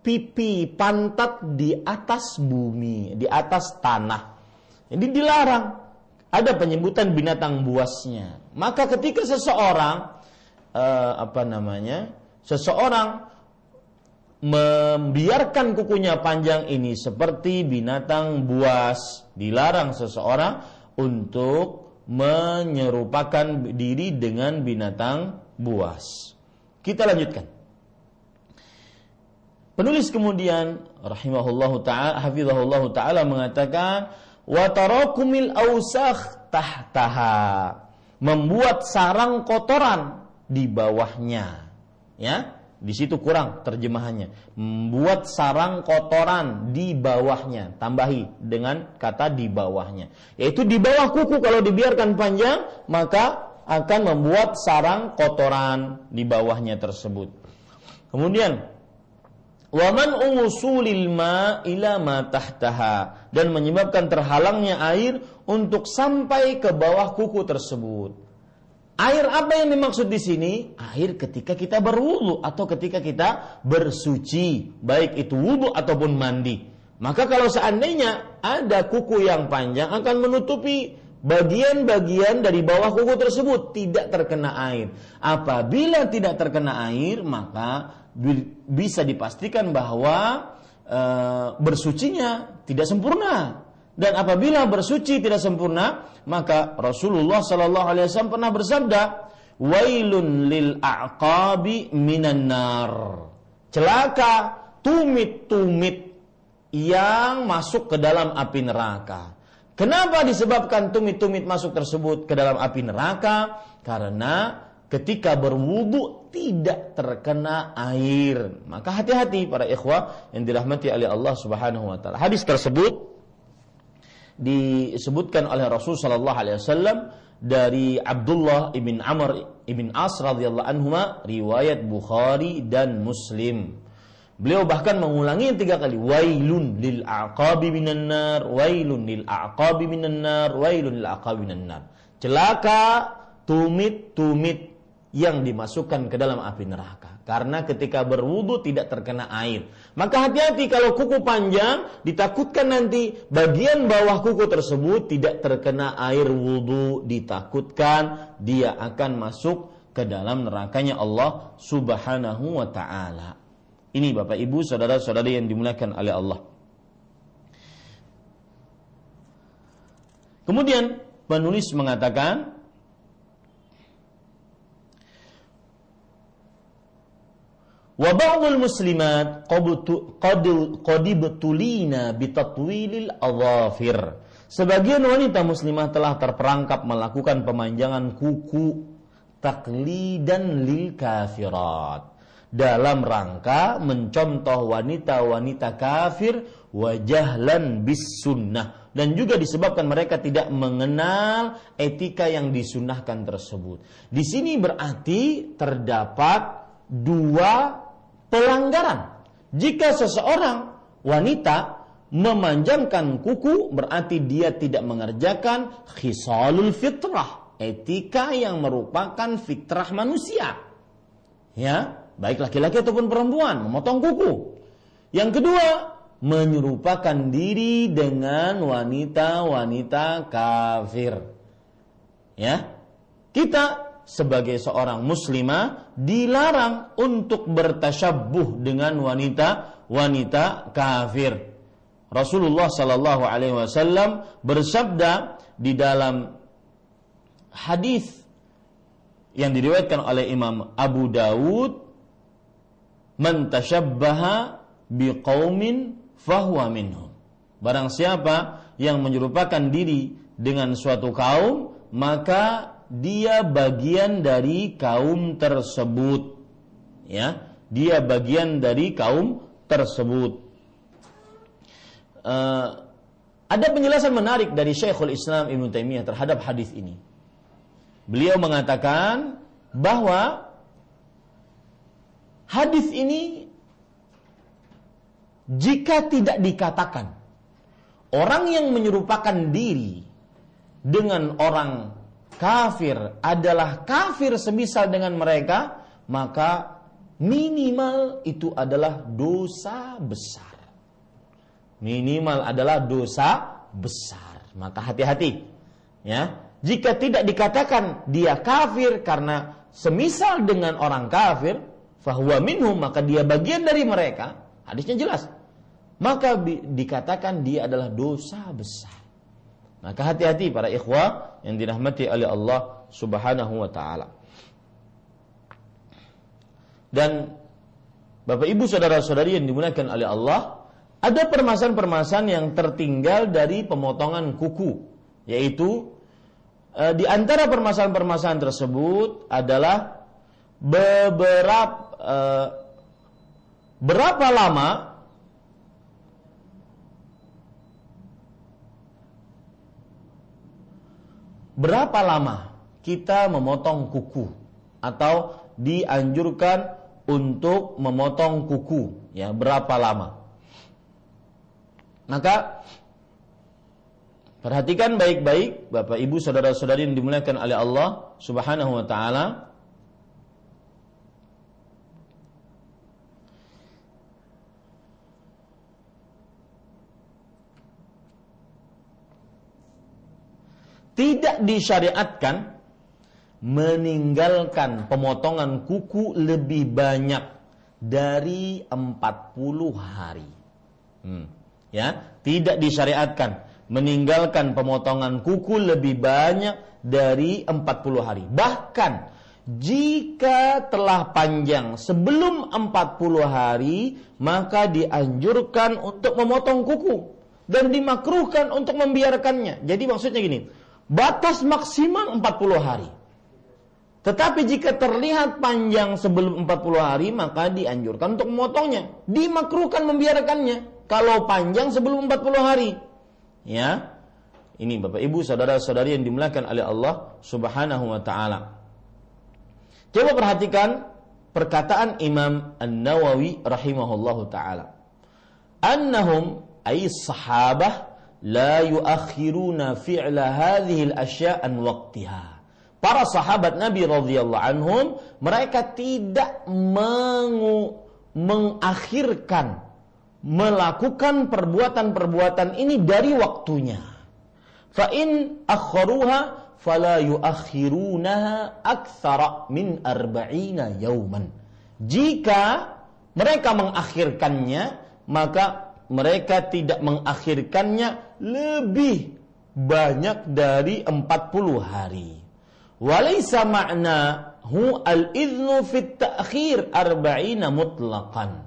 pipi pantat di atas bumi, di atas tanah. Jadi dilarang. Ada penyebutan binatang buasnya. Maka ketika seseorang uh, apa namanya? Seseorang membiarkan kukunya panjang ini seperti binatang buas, dilarang seseorang untuk menyerupakan diri dengan binatang buas. Kita lanjutkan. Penulis kemudian rahimahullahu taala hafizahullahu taala mengatakan wa tarakumil ausakh tahtaha membuat sarang kotoran di bawahnya ya di situ kurang terjemahannya. Membuat sarang kotoran di bawahnya tambahi dengan kata di bawahnya. Yaitu di bawah kuku kalau dibiarkan panjang maka akan membuat sarang kotoran di bawahnya tersebut. Kemudian waman ma ila ma tahtaha dan menyebabkan terhalangnya air untuk sampai ke bawah kuku tersebut Air apa yang dimaksud di sini? Air ketika kita berwudu atau ketika kita bersuci, baik itu wudu ataupun mandi. Maka kalau seandainya ada kuku yang panjang akan menutupi bagian-bagian dari bawah kuku tersebut tidak terkena air. Apabila tidak terkena air, maka bisa dipastikan bahwa e, bersucinya tidak sempurna dan apabila bersuci tidak sempurna, maka Rasulullah Shallallahu Alaihi Wasallam pernah bersabda, "Wailun lil aqabi minan nar." Celaka tumit-tumit yang masuk ke dalam api neraka. Kenapa disebabkan tumit-tumit masuk tersebut ke dalam api neraka? Karena ketika berwudu tidak terkena air. Maka hati-hati para ikhwah yang dirahmati oleh Allah Subhanahu wa taala. Hadis tersebut disebutkan oleh Rasul Shallallahu Alaihi Wasallam dari Abdullah ibn Amr ibn As radhiyallahu anhu riwayat Bukhari dan Muslim. Beliau bahkan mengulangi tiga kali wailun lil aqabi minan nar wailun lil aqabi minan nar wailun lil aqabi minan nar. Celaka tumit-tumit yang dimasukkan ke dalam api neraka karena ketika berwudu tidak terkena air. Maka hati-hati kalau kuku panjang ditakutkan nanti bagian bawah kuku tersebut tidak terkena air wudu, ditakutkan dia akan masuk ke dalam nerakanya Allah Subhanahu wa taala. Ini Bapak Ibu, saudara-saudari yang dimuliakan oleh Allah. Kemudian penulis mengatakan Wa ba'dul muslimat qad ibtulina bitatwilil adhafir. Sebagian wanita muslimah telah terperangkap melakukan pemanjangan kuku taklidan lil kafirat dalam rangka mencontoh wanita-wanita kafir wajahlan bis sunnah dan juga disebabkan mereka tidak mengenal etika yang disunahkan tersebut. Di sini berarti terdapat dua pelanggaran. Jika seseorang wanita memanjangkan kuku berarti dia tidak mengerjakan khisalul fitrah, etika yang merupakan fitrah manusia. Ya, baik laki-laki ataupun perempuan memotong kuku. Yang kedua, menyerupakan diri dengan wanita-wanita kafir. Ya. Kita sebagai seorang muslimah dilarang untuk bertasyabuh dengan wanita-wanita kafir. Rasulullah Sallallahu Alaihi Wasallam bersabda di dalam hadis yang diriwayatkan oleh Imam Abu Dawud, "Man tashabbaha biqaumin fahuwa minhum." Barang siapa yang menyerupakan diri dengan suatu kaum, maka dia bagian dari kaum tersebut. Ya, dia bagian dari kaum tersebut. Uh, ada penjelasan menarik dari Syekhul Islam Ibn Taimiyah terhadap hadis ini. Beliau mengatakan bahwa hadis ini jika tidak dikatakan orang yang menyerupakan diri dengan orang kafir adalah kafir semisal dengan mereka, maka minimal itu adalah dosa besar. Minimal adalah dosa besar. Maka hati-hati. Ya, jika tidak dikatakan dia kafir karena semisal dengan orang kafir, fahuwa minhum maka dia bagian dari mereka. Hadisnya jelas. Maka dikatakan dia adalah dosa besar. Maka hati-hati para ikhwah yang dirahmati oleh Allah Subhanahu wa taala. Dan Bapak Ibu saudara-saudari yang dimuliakan oleh Allah, ada permasalahan-permasalahan yang tertinggal dari pemotongan kuku, yaitu e, di antara permasalahan-permasalahan tersebut adalah beberapa e, berapa lama berapa lama kita memotong kuku atau dianjurkan untuk memotong kuku ya? Berapa lama? Maka perhatikan baik-baik Bapak Ibu saudara-saudari yang dimuliakan oleh Allah Subhanahu wa taala tidak disyariatkan meninggalkan pemotongan kuku lebih banyak dari 40 hari. Hmm. Ya, tidak disyariatkan meninggalkan pemotongan kuku lebih banyak dari 40 hari. Bahkan jika telah panjang sebelum 40 hari, maka dianjurkan untuk memotong kuku dan dimakruhkan untuk membiarkannya. Jadi maksudnya gini, batas maksimal 40 hari. Tetapi jika terlihat panjang sebelum 40 hari, maka dianjurkan untuk memotongnya. Dimakruhkan membiarkannya kalau panjang sebelum 40 hari. Ya. Ini Bapak Ibu, saudara-saudari yang dimuliakan oleh Allah Subhanahu wa taala. Coba perhatikan perkataan Imam An-Nawawi rahimahullahu taala. Annahum ay sahabah la yuakhiruna fi'la hadhihi al-asya' an waqtiha. Para sahabat Nabi radhiyallahu anhum mereka tidak mengu, mengakhirkan melakukan perbuatan-perbuatan ini dari waktunya. Fa in akharuha fala yuakhirunaha aktsara min arba'ina yauman. Jika mereka mengakhirkannya, maka mereka tidak mengakhirkannya lebih banyak dari 40 hari. Walaysa ma'nahu al-idhnu fit ta'khir arba'ina mutlaqan.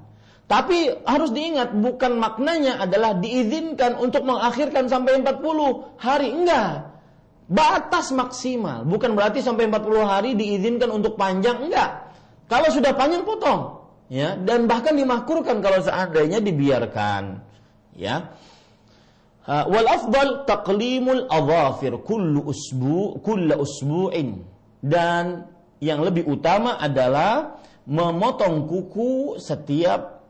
Tapi harus diingat bukan maknanya adalah diizinkan untuk mengakhirkan sampai 40 hari. Enggak. Batas maksimal. Bukan berarti sampai 40 hari diizinkan untuk panjang. Enggak. Kalau sudah panjang potong. Ya, dan bahkan dimakruhkan kalau seandainya dibiarkan. Ya. Wal afdal taqlimul adhafir kullu usbu kullu usbu'in. Dan yang lebih utama adalah memotong kuku setiap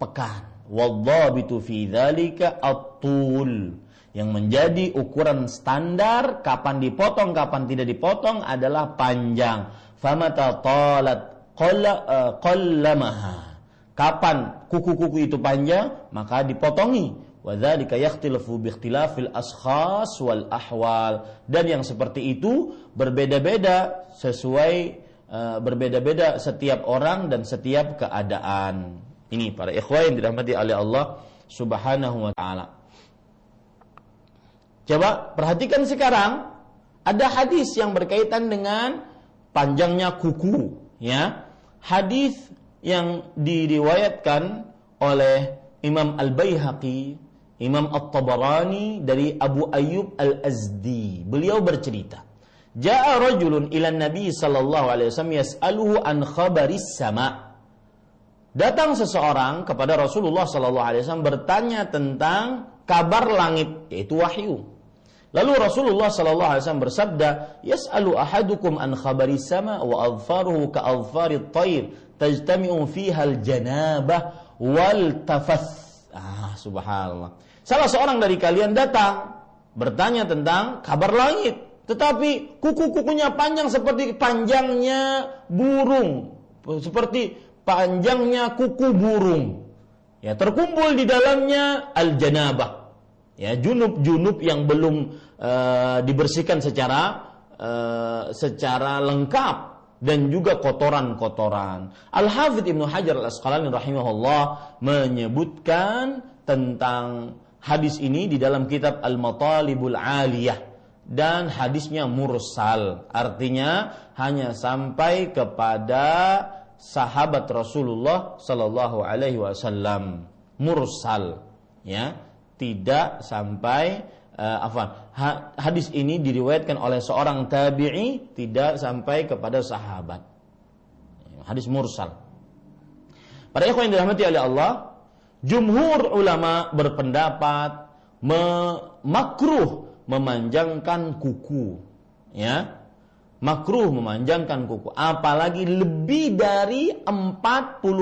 pekan. Wadhabitu fi dzalika at-tul. Yang menjadi ukuran standar kapan dipotong, kapan tidak dipotong adalah panjang. Famata talat qallamaha. Kapan kuku-kuku itu panjang, maka dipotongi. Wadzalika yakhtilafu bi ikhtilafil ashkhas wal ahwal. Dan yang seperti itu berbeda-beda sesuai uh, berbeda-beda setiap orang dan setiap keadaan. Ini para ikhwah yang dirahmati oleh Allah Subhanahu wa taala. Coba perhatikan sekarang ada hadis yang berkaitan dengan panjangnya kuku, ya. Hadis yang diriwayatkan oleh Imam Al-Baihaqi, Imam At-Tabarani dari Abu Ayyub Al-Azdi. Beliau bercerita, "Ja'a rajulun ila Nabi sallallahu alaihi wasallam yas'aluhu an khabaris sama'." Datang seseorang kepada Rasulullah Sallallahu Alaihi Wasallam bertanya tentang kabar langit, yaitu wahyu. Lalu Rasulullah Sallallahu Alaihi Wasallam bersabda, "Yas'alu ahadukum an khabari sama wa adfaruhu ka adfari tayr tajtami'u fiha al-janabah wal tafas." Ah, subhanallah. Salah seorang dari kalian datang bertanya tentang kabar langit, tetapi kuku-kukunya panjang seperti panjangnya burung, seperti panjangnya kuku burung. Ya, terkumpul di dalamnya al-janabah. Ya, junub-junub yang belum uh, dibersihkan secara uh, secara lengkap dan juga kotoran-kotoran. Al-Hafidh Ibnu Hajar Al-Asqalani rahimahullah menyebutkan tentang hadis ini di dalam kitab Al-Matalibul Aliyah dan hadisnya mursal. Artinya hanya sampai kepada sahabat Rasulullah Sallallahu Alaihi Wasallam mursal ya tidak sampai uh, apa hadis ini diriwayatkan oleh seorang tabi'i tidak sampai kepada sahabat. Hadis mursal. Pada ikhwan yang dirahmati oleh Allah jumhur ulama berpendapat memakruh memanjangkan kuku ya. Makruh memanjangkan kuku apalagi lebih dari 40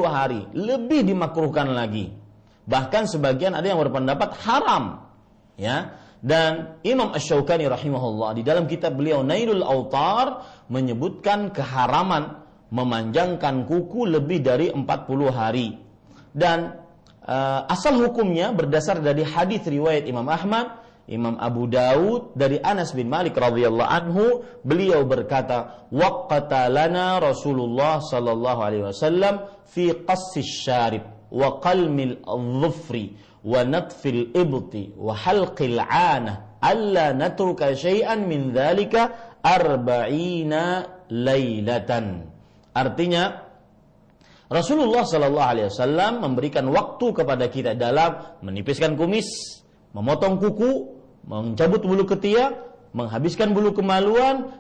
hari lebih dimakruhkan lagi bahkan sebagian ada yang berpendapat haram ya. Dan Imam Ash-Shawqani rahimahullah di dalam kitab beliau Nailul Autar menyebutkan keharaman memanjangkan kuku lebih dari 40 hari. Dan uh, asal hukumnya berdasar dari hadis riwayat Imam Ahmad Imam Abu Daud dari Anas bin Malik radhiyallahu anhu beliau berkata waqata lana Rasulullah sallallahu alaihi wasallam fi qassis syarib wa qalmil dhufri wa natfil ibti wa halqil ana alla natruka syai'an min dhalika arba'ina lailatan artinya Rasulullah Sallallahu Alaihi Wasallam memberikan waktu kepada kita dalam menipiskan kumis, memotong kuku, mencabut bulu ketiak, menghabiskan bulu kemaluan,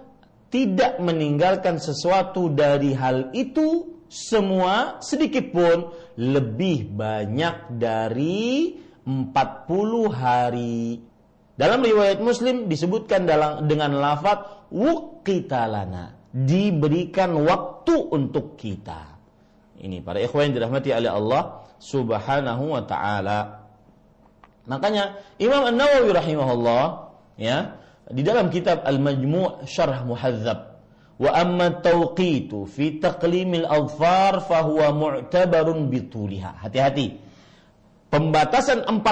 tidak meninggalkan sesuatu dari hal itu semua sedikit pun lebih banyak dari 40 hari. Dalam riwayat Muslim disebutkan dalam dengan lafaz wuqitalana, diberikan waktu untuk kita. Ini para ikhwan yang dirahmati oleh Allah Subhanahu wa taala. Makanya Imam An-Nawawi rahimahullah ya di dalam kitab Al-Majmu' Syarh Muhadzab wa amma tawqitu fi taqlimil adfar fahuwa mu'tabarun bituliha. Hati-hati. Pembatasan 40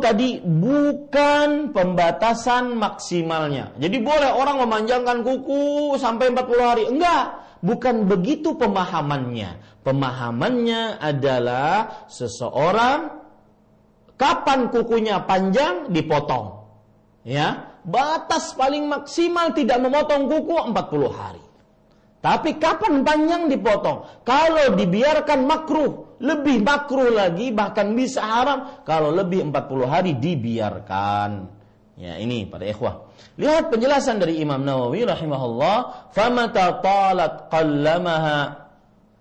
tadi bukan pembatasan maksimalnya. Jadi boleh orang memanjangkan kuku sampai 40 hari. Enggak, bukan begitu pemahamannya. Pemahamannya adalah seseorang kapan kukunya panjang dipotong. Ya, batas paling maksimal tidak memotong kuku 40 hari. Tapi kapan panjang dipotong? Kalau dibiarkan makruh, lebih makruh lagi bahkan bisa haram kalau lebih 40 hari dibiarkan. Ya, ini pada ikhwah. Lihat penjelasan dari Imam Nawawi rahimahullah, famata talat qallamaha.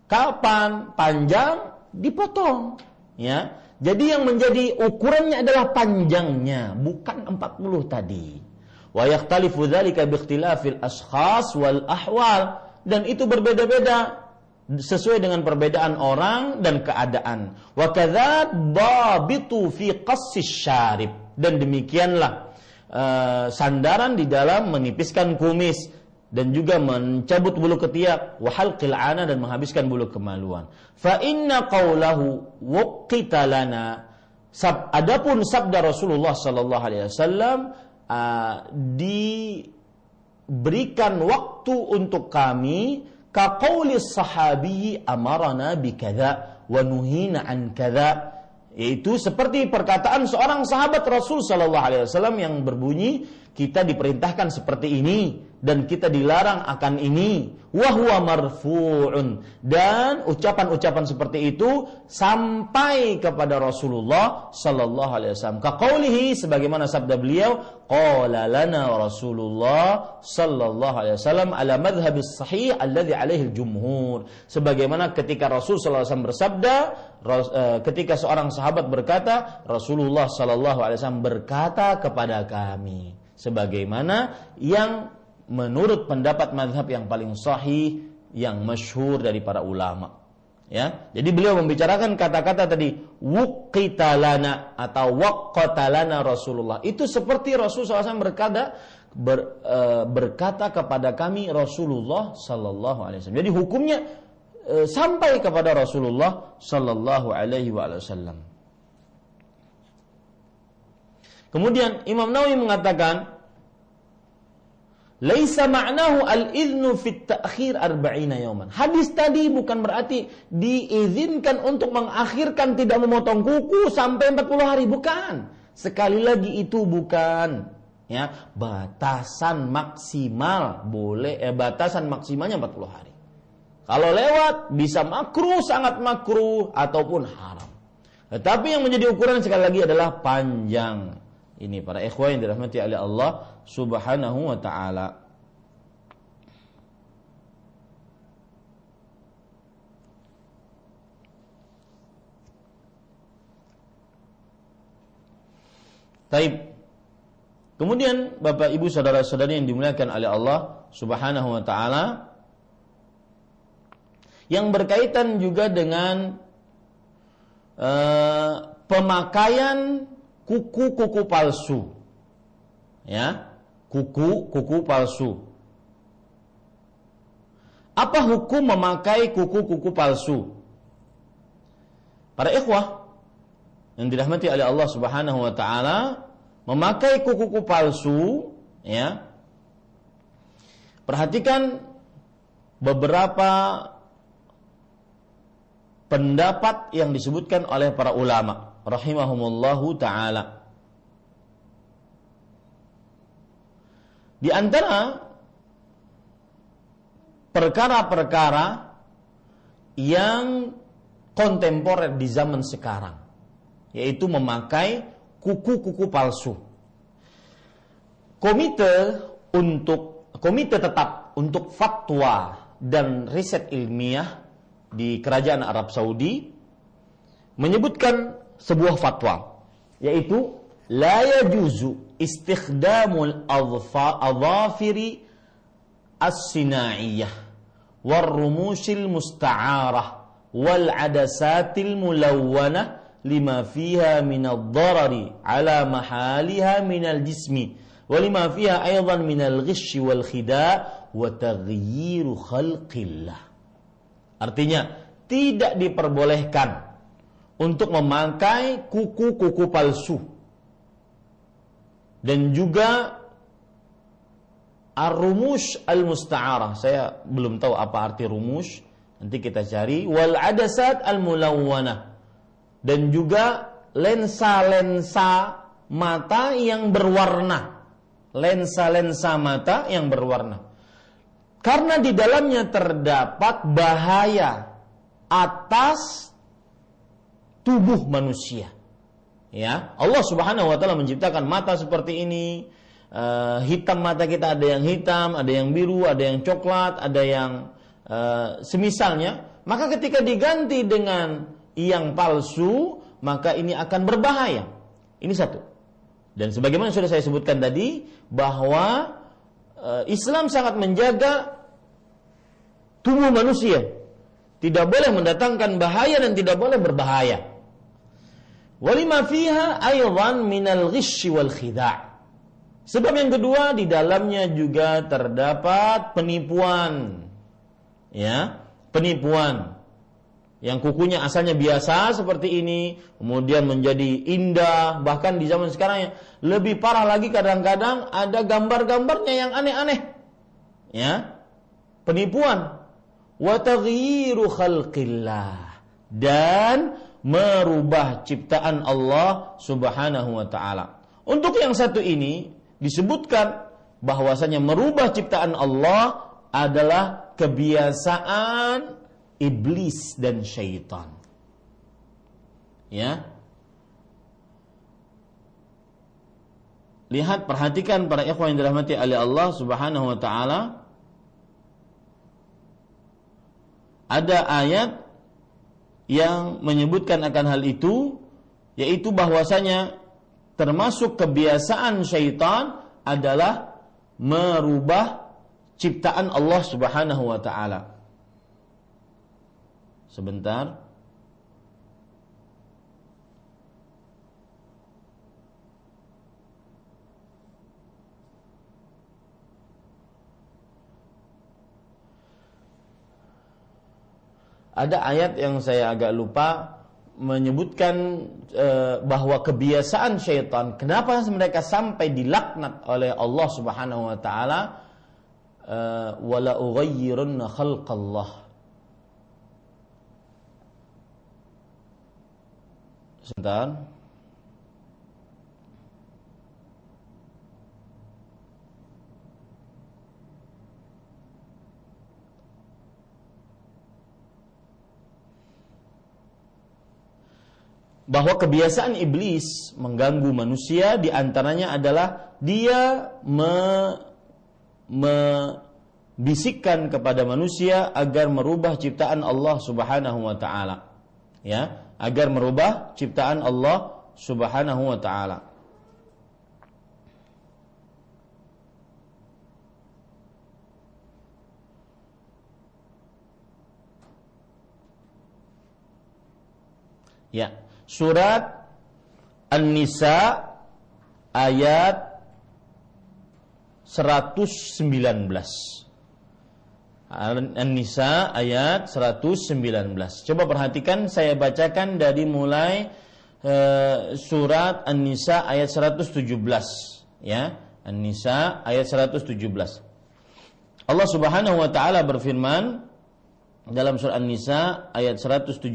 Kapan panjang dipotong. Ya. Jadi yang menjadi ukurannya adalah panjangnya, bukan 40 tadi. Wa yakhtalifu dzalika bi ikhtilafil ashkhas wal ahwal dan itu berbeda-beda sesuai dengan perbedaan orang dan keadaan. Wa babitu fi qassis syarib dan demikianlah uh, sandaran di dalam menipiskan kumis dan juga mencabut bulu ketiak wa halqil ana dan menghabiskan bulu kemaluan. Fa inna qaulahu waqita lana Sab, adapun sabda Rasulullah sallallahu alaihi wasallam uh, di berikan waktu untuk kami kaqauli sahabi amarana bikadza wa nuhina an kadza yaitu seperti perkataan seorang sahabat Rasul sallallahu alaihi wasallam yang berbunyi kita diperintahkan seperti ini dan kita dilarang akan ini. Wahwa marfu'un. Dan ucapan-ucapan seperti itu sampai kepada Rasulullah sallallahu alaihi wasallam. Kaqaulihi sebagaimana sabda beliau qala lana Rasulullah sallallahu alaihi wasallam ala madhhabis sahih alladhi alaihi jumhur sebagaimana ketika Rasul sallallahu alaihi wasallam bersabda eh, ketika seorang sahabat berkata Rasulullah sallallahu alaihi wasallam berkata kepada kami sebagaimana yang menurut pendapat madhab yang paling sahih yang masyhur dari para ulama. Ya jadi beliau membicarakan kata-kata tadi wuqitalana atau waqatalana Rasulullah. Itu seperti Rasulullah SAW berkata ber, e, berkata kepada kami Rasulullah Wasallam. Jadi hukumnya e, sampai kepada Rasulullah Wasallam Kemudian Imam Nawawi mengatakan Laisa ma'nahu al-idnu fit ta'khir arba'ina yawman. Hadis tadi bukan berarti diizinkan untuk mengakhirkan tidak memotong kuku sampai 40 hari, bukan. Sekali lagi itu bukan ya, batasan maksimal boleh eh batasan maksimalnya 40 hari. Kalau lewat bisa makruh sangat makruh ataupun haram. Tetapi yang menjadi ukuran sekali lagi adalah panjang. Ini para ikhwan yang dirahmati oleh Allah Subhanahu wa taala. Taib. Kemudian Bapak Ibu saudara-saudari yang dimuliakan oleh Allah Subhanahu wa taala yang berkaitan juga dengan uh, pemakaian kuku-kuku palsu. Ya, kuku-kuku palsu. Apa hukum memakai kuku-kuku palsu? Para ikhwah yang dirahmati oleh Allah Subhanahu wa taala, memakai kuku-kuku palsu, ya. Perhatikan beberapa pendapat yang disebutkan oleh para ulama rahimahumullahu taala. Di antara perkara-perkara yang kontemporer di zaman sekarang yaitu memakai kuku-kuku palsu. Komite untuk komite tetap untuk fatwa dan riset ilmiah di kerajaan Arab Saudi menyebutkan sebuah fatwa yaitu la yajuzu istikhdamul adhafiri as-sina'iyah wal musta'arah wal adasatil mulawwanah lima fiha min ad-darari ala mahaliha min al-jismi wa fiha aidan min al-ghish wal khida' wa taghyir khalqillah. Artinya tidak diperbolehkan untuk memakai kuku-kuku palsu dan juga ar-rumush al-musta'arah. Saya belum tahu apa arti rumus. Nanti kita cari wal adasat al-mulawwana dan juga lensa-lensa mata yang berwarna. lensa-lensa mata yang berwarna. Karena di dalamnya terdapat bahaya atas tubuh manusia. Ya, Allah Subhanahu wa taala menciptakan mata seperti ini. Uh, hitam mata kita ada yang hitam, ada yang biru, ada yang coklat, ada yang uh, semisalnya. Maka ketika diganti dengan yang palsu, maka ini akan berbahaya. Ini satu. Dan sebagaimana sudah saya sebutkan tadi bahwa uh, Islam sangat menjaga tubuh manusia. Tidak boleh mendatangkan bahaya dan tidak boleh berbahaya. Walima fiha aywan minal ghishi wal khida'. Sebab yang kedua di dalamnya juga terdapat penipuan. Ya, penipuan. Yang kukunya asalnya biasa seperti ini, kemudian menjadi indah, bahkan di zaman sekarang yang lebih parah lagi kadang-kadang ada gambar-gambarnya yang aneh-aneh. Ya. Penipuan. Wa taghyiru khalqillah. Dan merubah ciptaan Allah Subhanahu wa taala. Untuk yang satu ini disebutkan bahwasanya merubah ciptaan Allah adalah kebiasaan iblis dan syaitan. Ya. Lihat perhatikan para ikhwan yang dirahmati oleh Allah Subhanahu wa taala. Ada ayat yang menyebutkan akan hal itu yaitu bahwasanya termasuk kebiasaan syaitan adalah merubah ciptaan Allah Subhanahu wa taala. Sebentar. Ada ayat yang saya agak lupa menyebutkan e, bahwa kebiasaan syaitan kenapa mereka sampai dilaknat oleh Allah Subhanahu wa taala? E, wala ughayyirunna khalqallah. Sebentar bahwa kebiasaan iblis mengganggu manusia di antaranya adalah dia me, membisikkan kepada manusia agar merubah ciptaan Allah Subhanahu wa taala. Ya, agar merubah ciptaan Allah Subhanahu wa taala. Ya, surat An-Nisa ayat 119. An-Nisa ayat 119. Coba perhatikan saya bacakan dari mulai uh, surat An-Nisa ayat 117 ya. An-Nisa ayat 117. Allah Subhanahu wa taala berfirman dalam surat An-Nisa ayat 117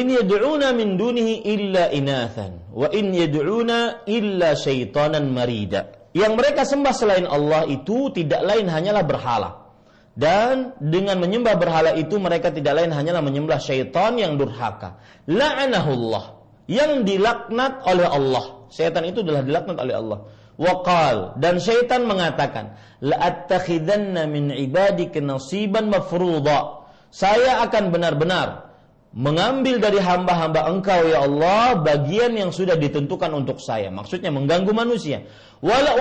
In yad'una min dunihi illa inathan wa in yad'una illa syaitanan marida. Yang mereka sembah selain Allah itu tidak lain hanyalah berhala. Dan dengan menyembah berhala itu mereka tidak lain hanyalah menyembah syaitan yang durhaka. La'anahullah. Yang dilaknat oleh Allah. Syaitan itu adalah dilaknat oleh Allah. Waqal. Dan syaitan mengatakan. La'attakhidanna min ibadika nasiban mafruḍa. Saya akan benar-benar mengambil dari hamba-hamba engkau ya Allah bagian yang sudah ditentukan untuk saya. Maksudnya mengganggu manusia. Wala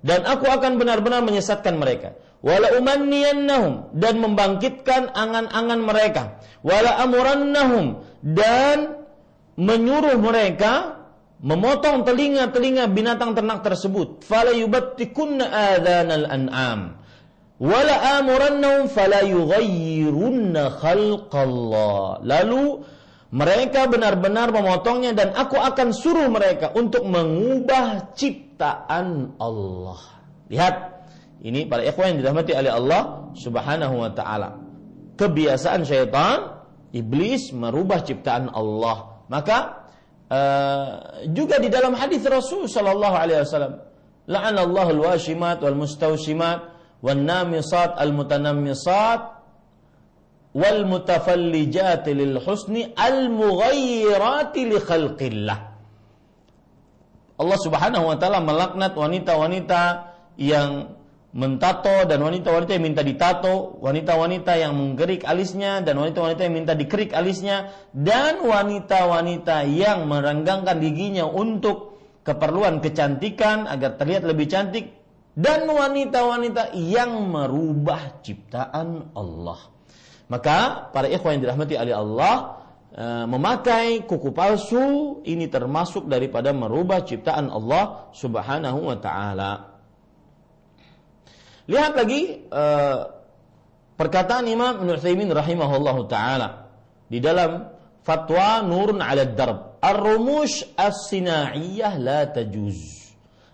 dan aku akan benar-benar menyesatkan mereka. Wala umanniyannahum dan membangkitkan angan-angan mereka. Wala amurannahum dan menyuruh mereka memotong telinga-telinga binatang ternak tersebut. Fala yubattikunna adhanal an'am wala amurannahum fala yughayyirunna khalqallah. Lalu mereka benar-benar memotongnya dan aku akan suruh mereka untuk mengubah ciptaan Allah. Lihat, Ini para ikhwan yang dirahmati oleh Allah Subhanahu wa taala. Kebiasaan syaitan iblis merubah ciptaan Allah. Maka uh, juga di dalam hadis Rasul sallallahu alaihi wasallam, la'anallahu al-washimat wal mustawshimat namisat al mutanammisat wal lil. Allah Subhanahu wa taala melaknat wanita-wanita yang mentato dan wanita-wanita yang minta ditato, wanita-wanita yang menggerik alisnya dan wanita-wanita yang minta dikerik alisnya dan wanita-wanita yang merenggangkan giginya untuk keperluan kecantikan agar terlihat lebih cantik dan wanita-wanita yang merubah ciptaan Allah. Maka para ikhwan yang dirahmati oleh Allah eh, memakai kuku palsu ini termasuk daripada merubah ciptaan Allah Subhanahu wa taala. Lihat lagi uh, perkataan Imam Ibn Utsaimin rahimahullahu taala di dalam fatwa Nurun 'ala Darb. Ar-rumush as-sina'iyyah la tajuz.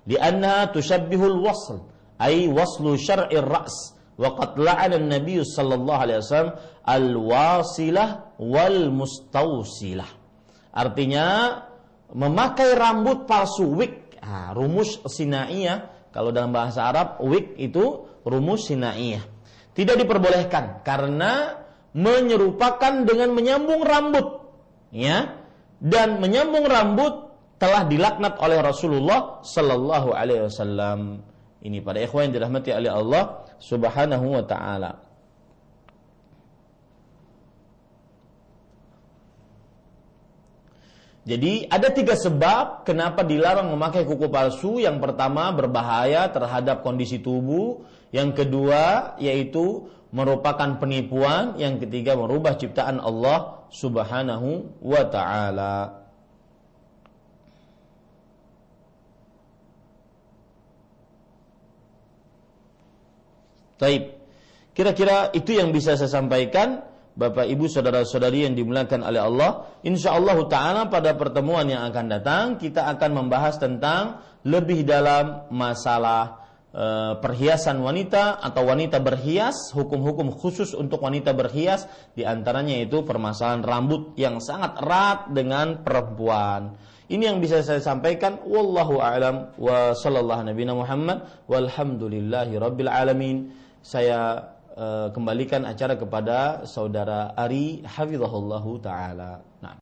لأنها تشبه الوصل أي وصل شرع الرأس. وقد لعن النبي صلى الله عليه وسلم الواصلة والمستوصلة. artinya memakai rambut palsu wig. Nah, rumus sinaiyah. Kalau dalam bahasa Arab wig itu rumus sinaiyah. Tidak diperbolehkan karena menyerupakan dengan menyambung rambut. Ya dan menyambung rambut telah dilaknat oleh Rasulullah sallallahu alaihi wasallam. Ini pada ikhwan yang dirahmati oleh Allah Subhanahu wa taala. Jadi ada tiga sebab kenapa dilarang memakai kuku palsu. Yang pertama berbahaya terhadap kondisi tubuh. Yang kedua yaitu merupakan penipuan. Yang ketiga merubah ciptaan Allah Subhanahu wa taala. Taib. Kira-kira itu yang bisa saya sampaikan. Bapak Ibu saudara-saudari yang dimuliakan oleh Allah, insya Allah taala pada pertemuan yang akan datang kita akan membahas tentang lebih dalam masalah e, perhiasan wanita atau wanita berhias, hukum-hukum khusus untuk wanita berhias di antaranya itu permasalahan rambut yang sangat erat dengan perempuan. Ini yang bisa saya sampaikan wallahu alam wa sallallahu nabiyana Muhammad walhamdulillahi rabbil alamin. Saya Eh, kembalikan acara kepada saudara Ari hafizahullahu taala. Nah.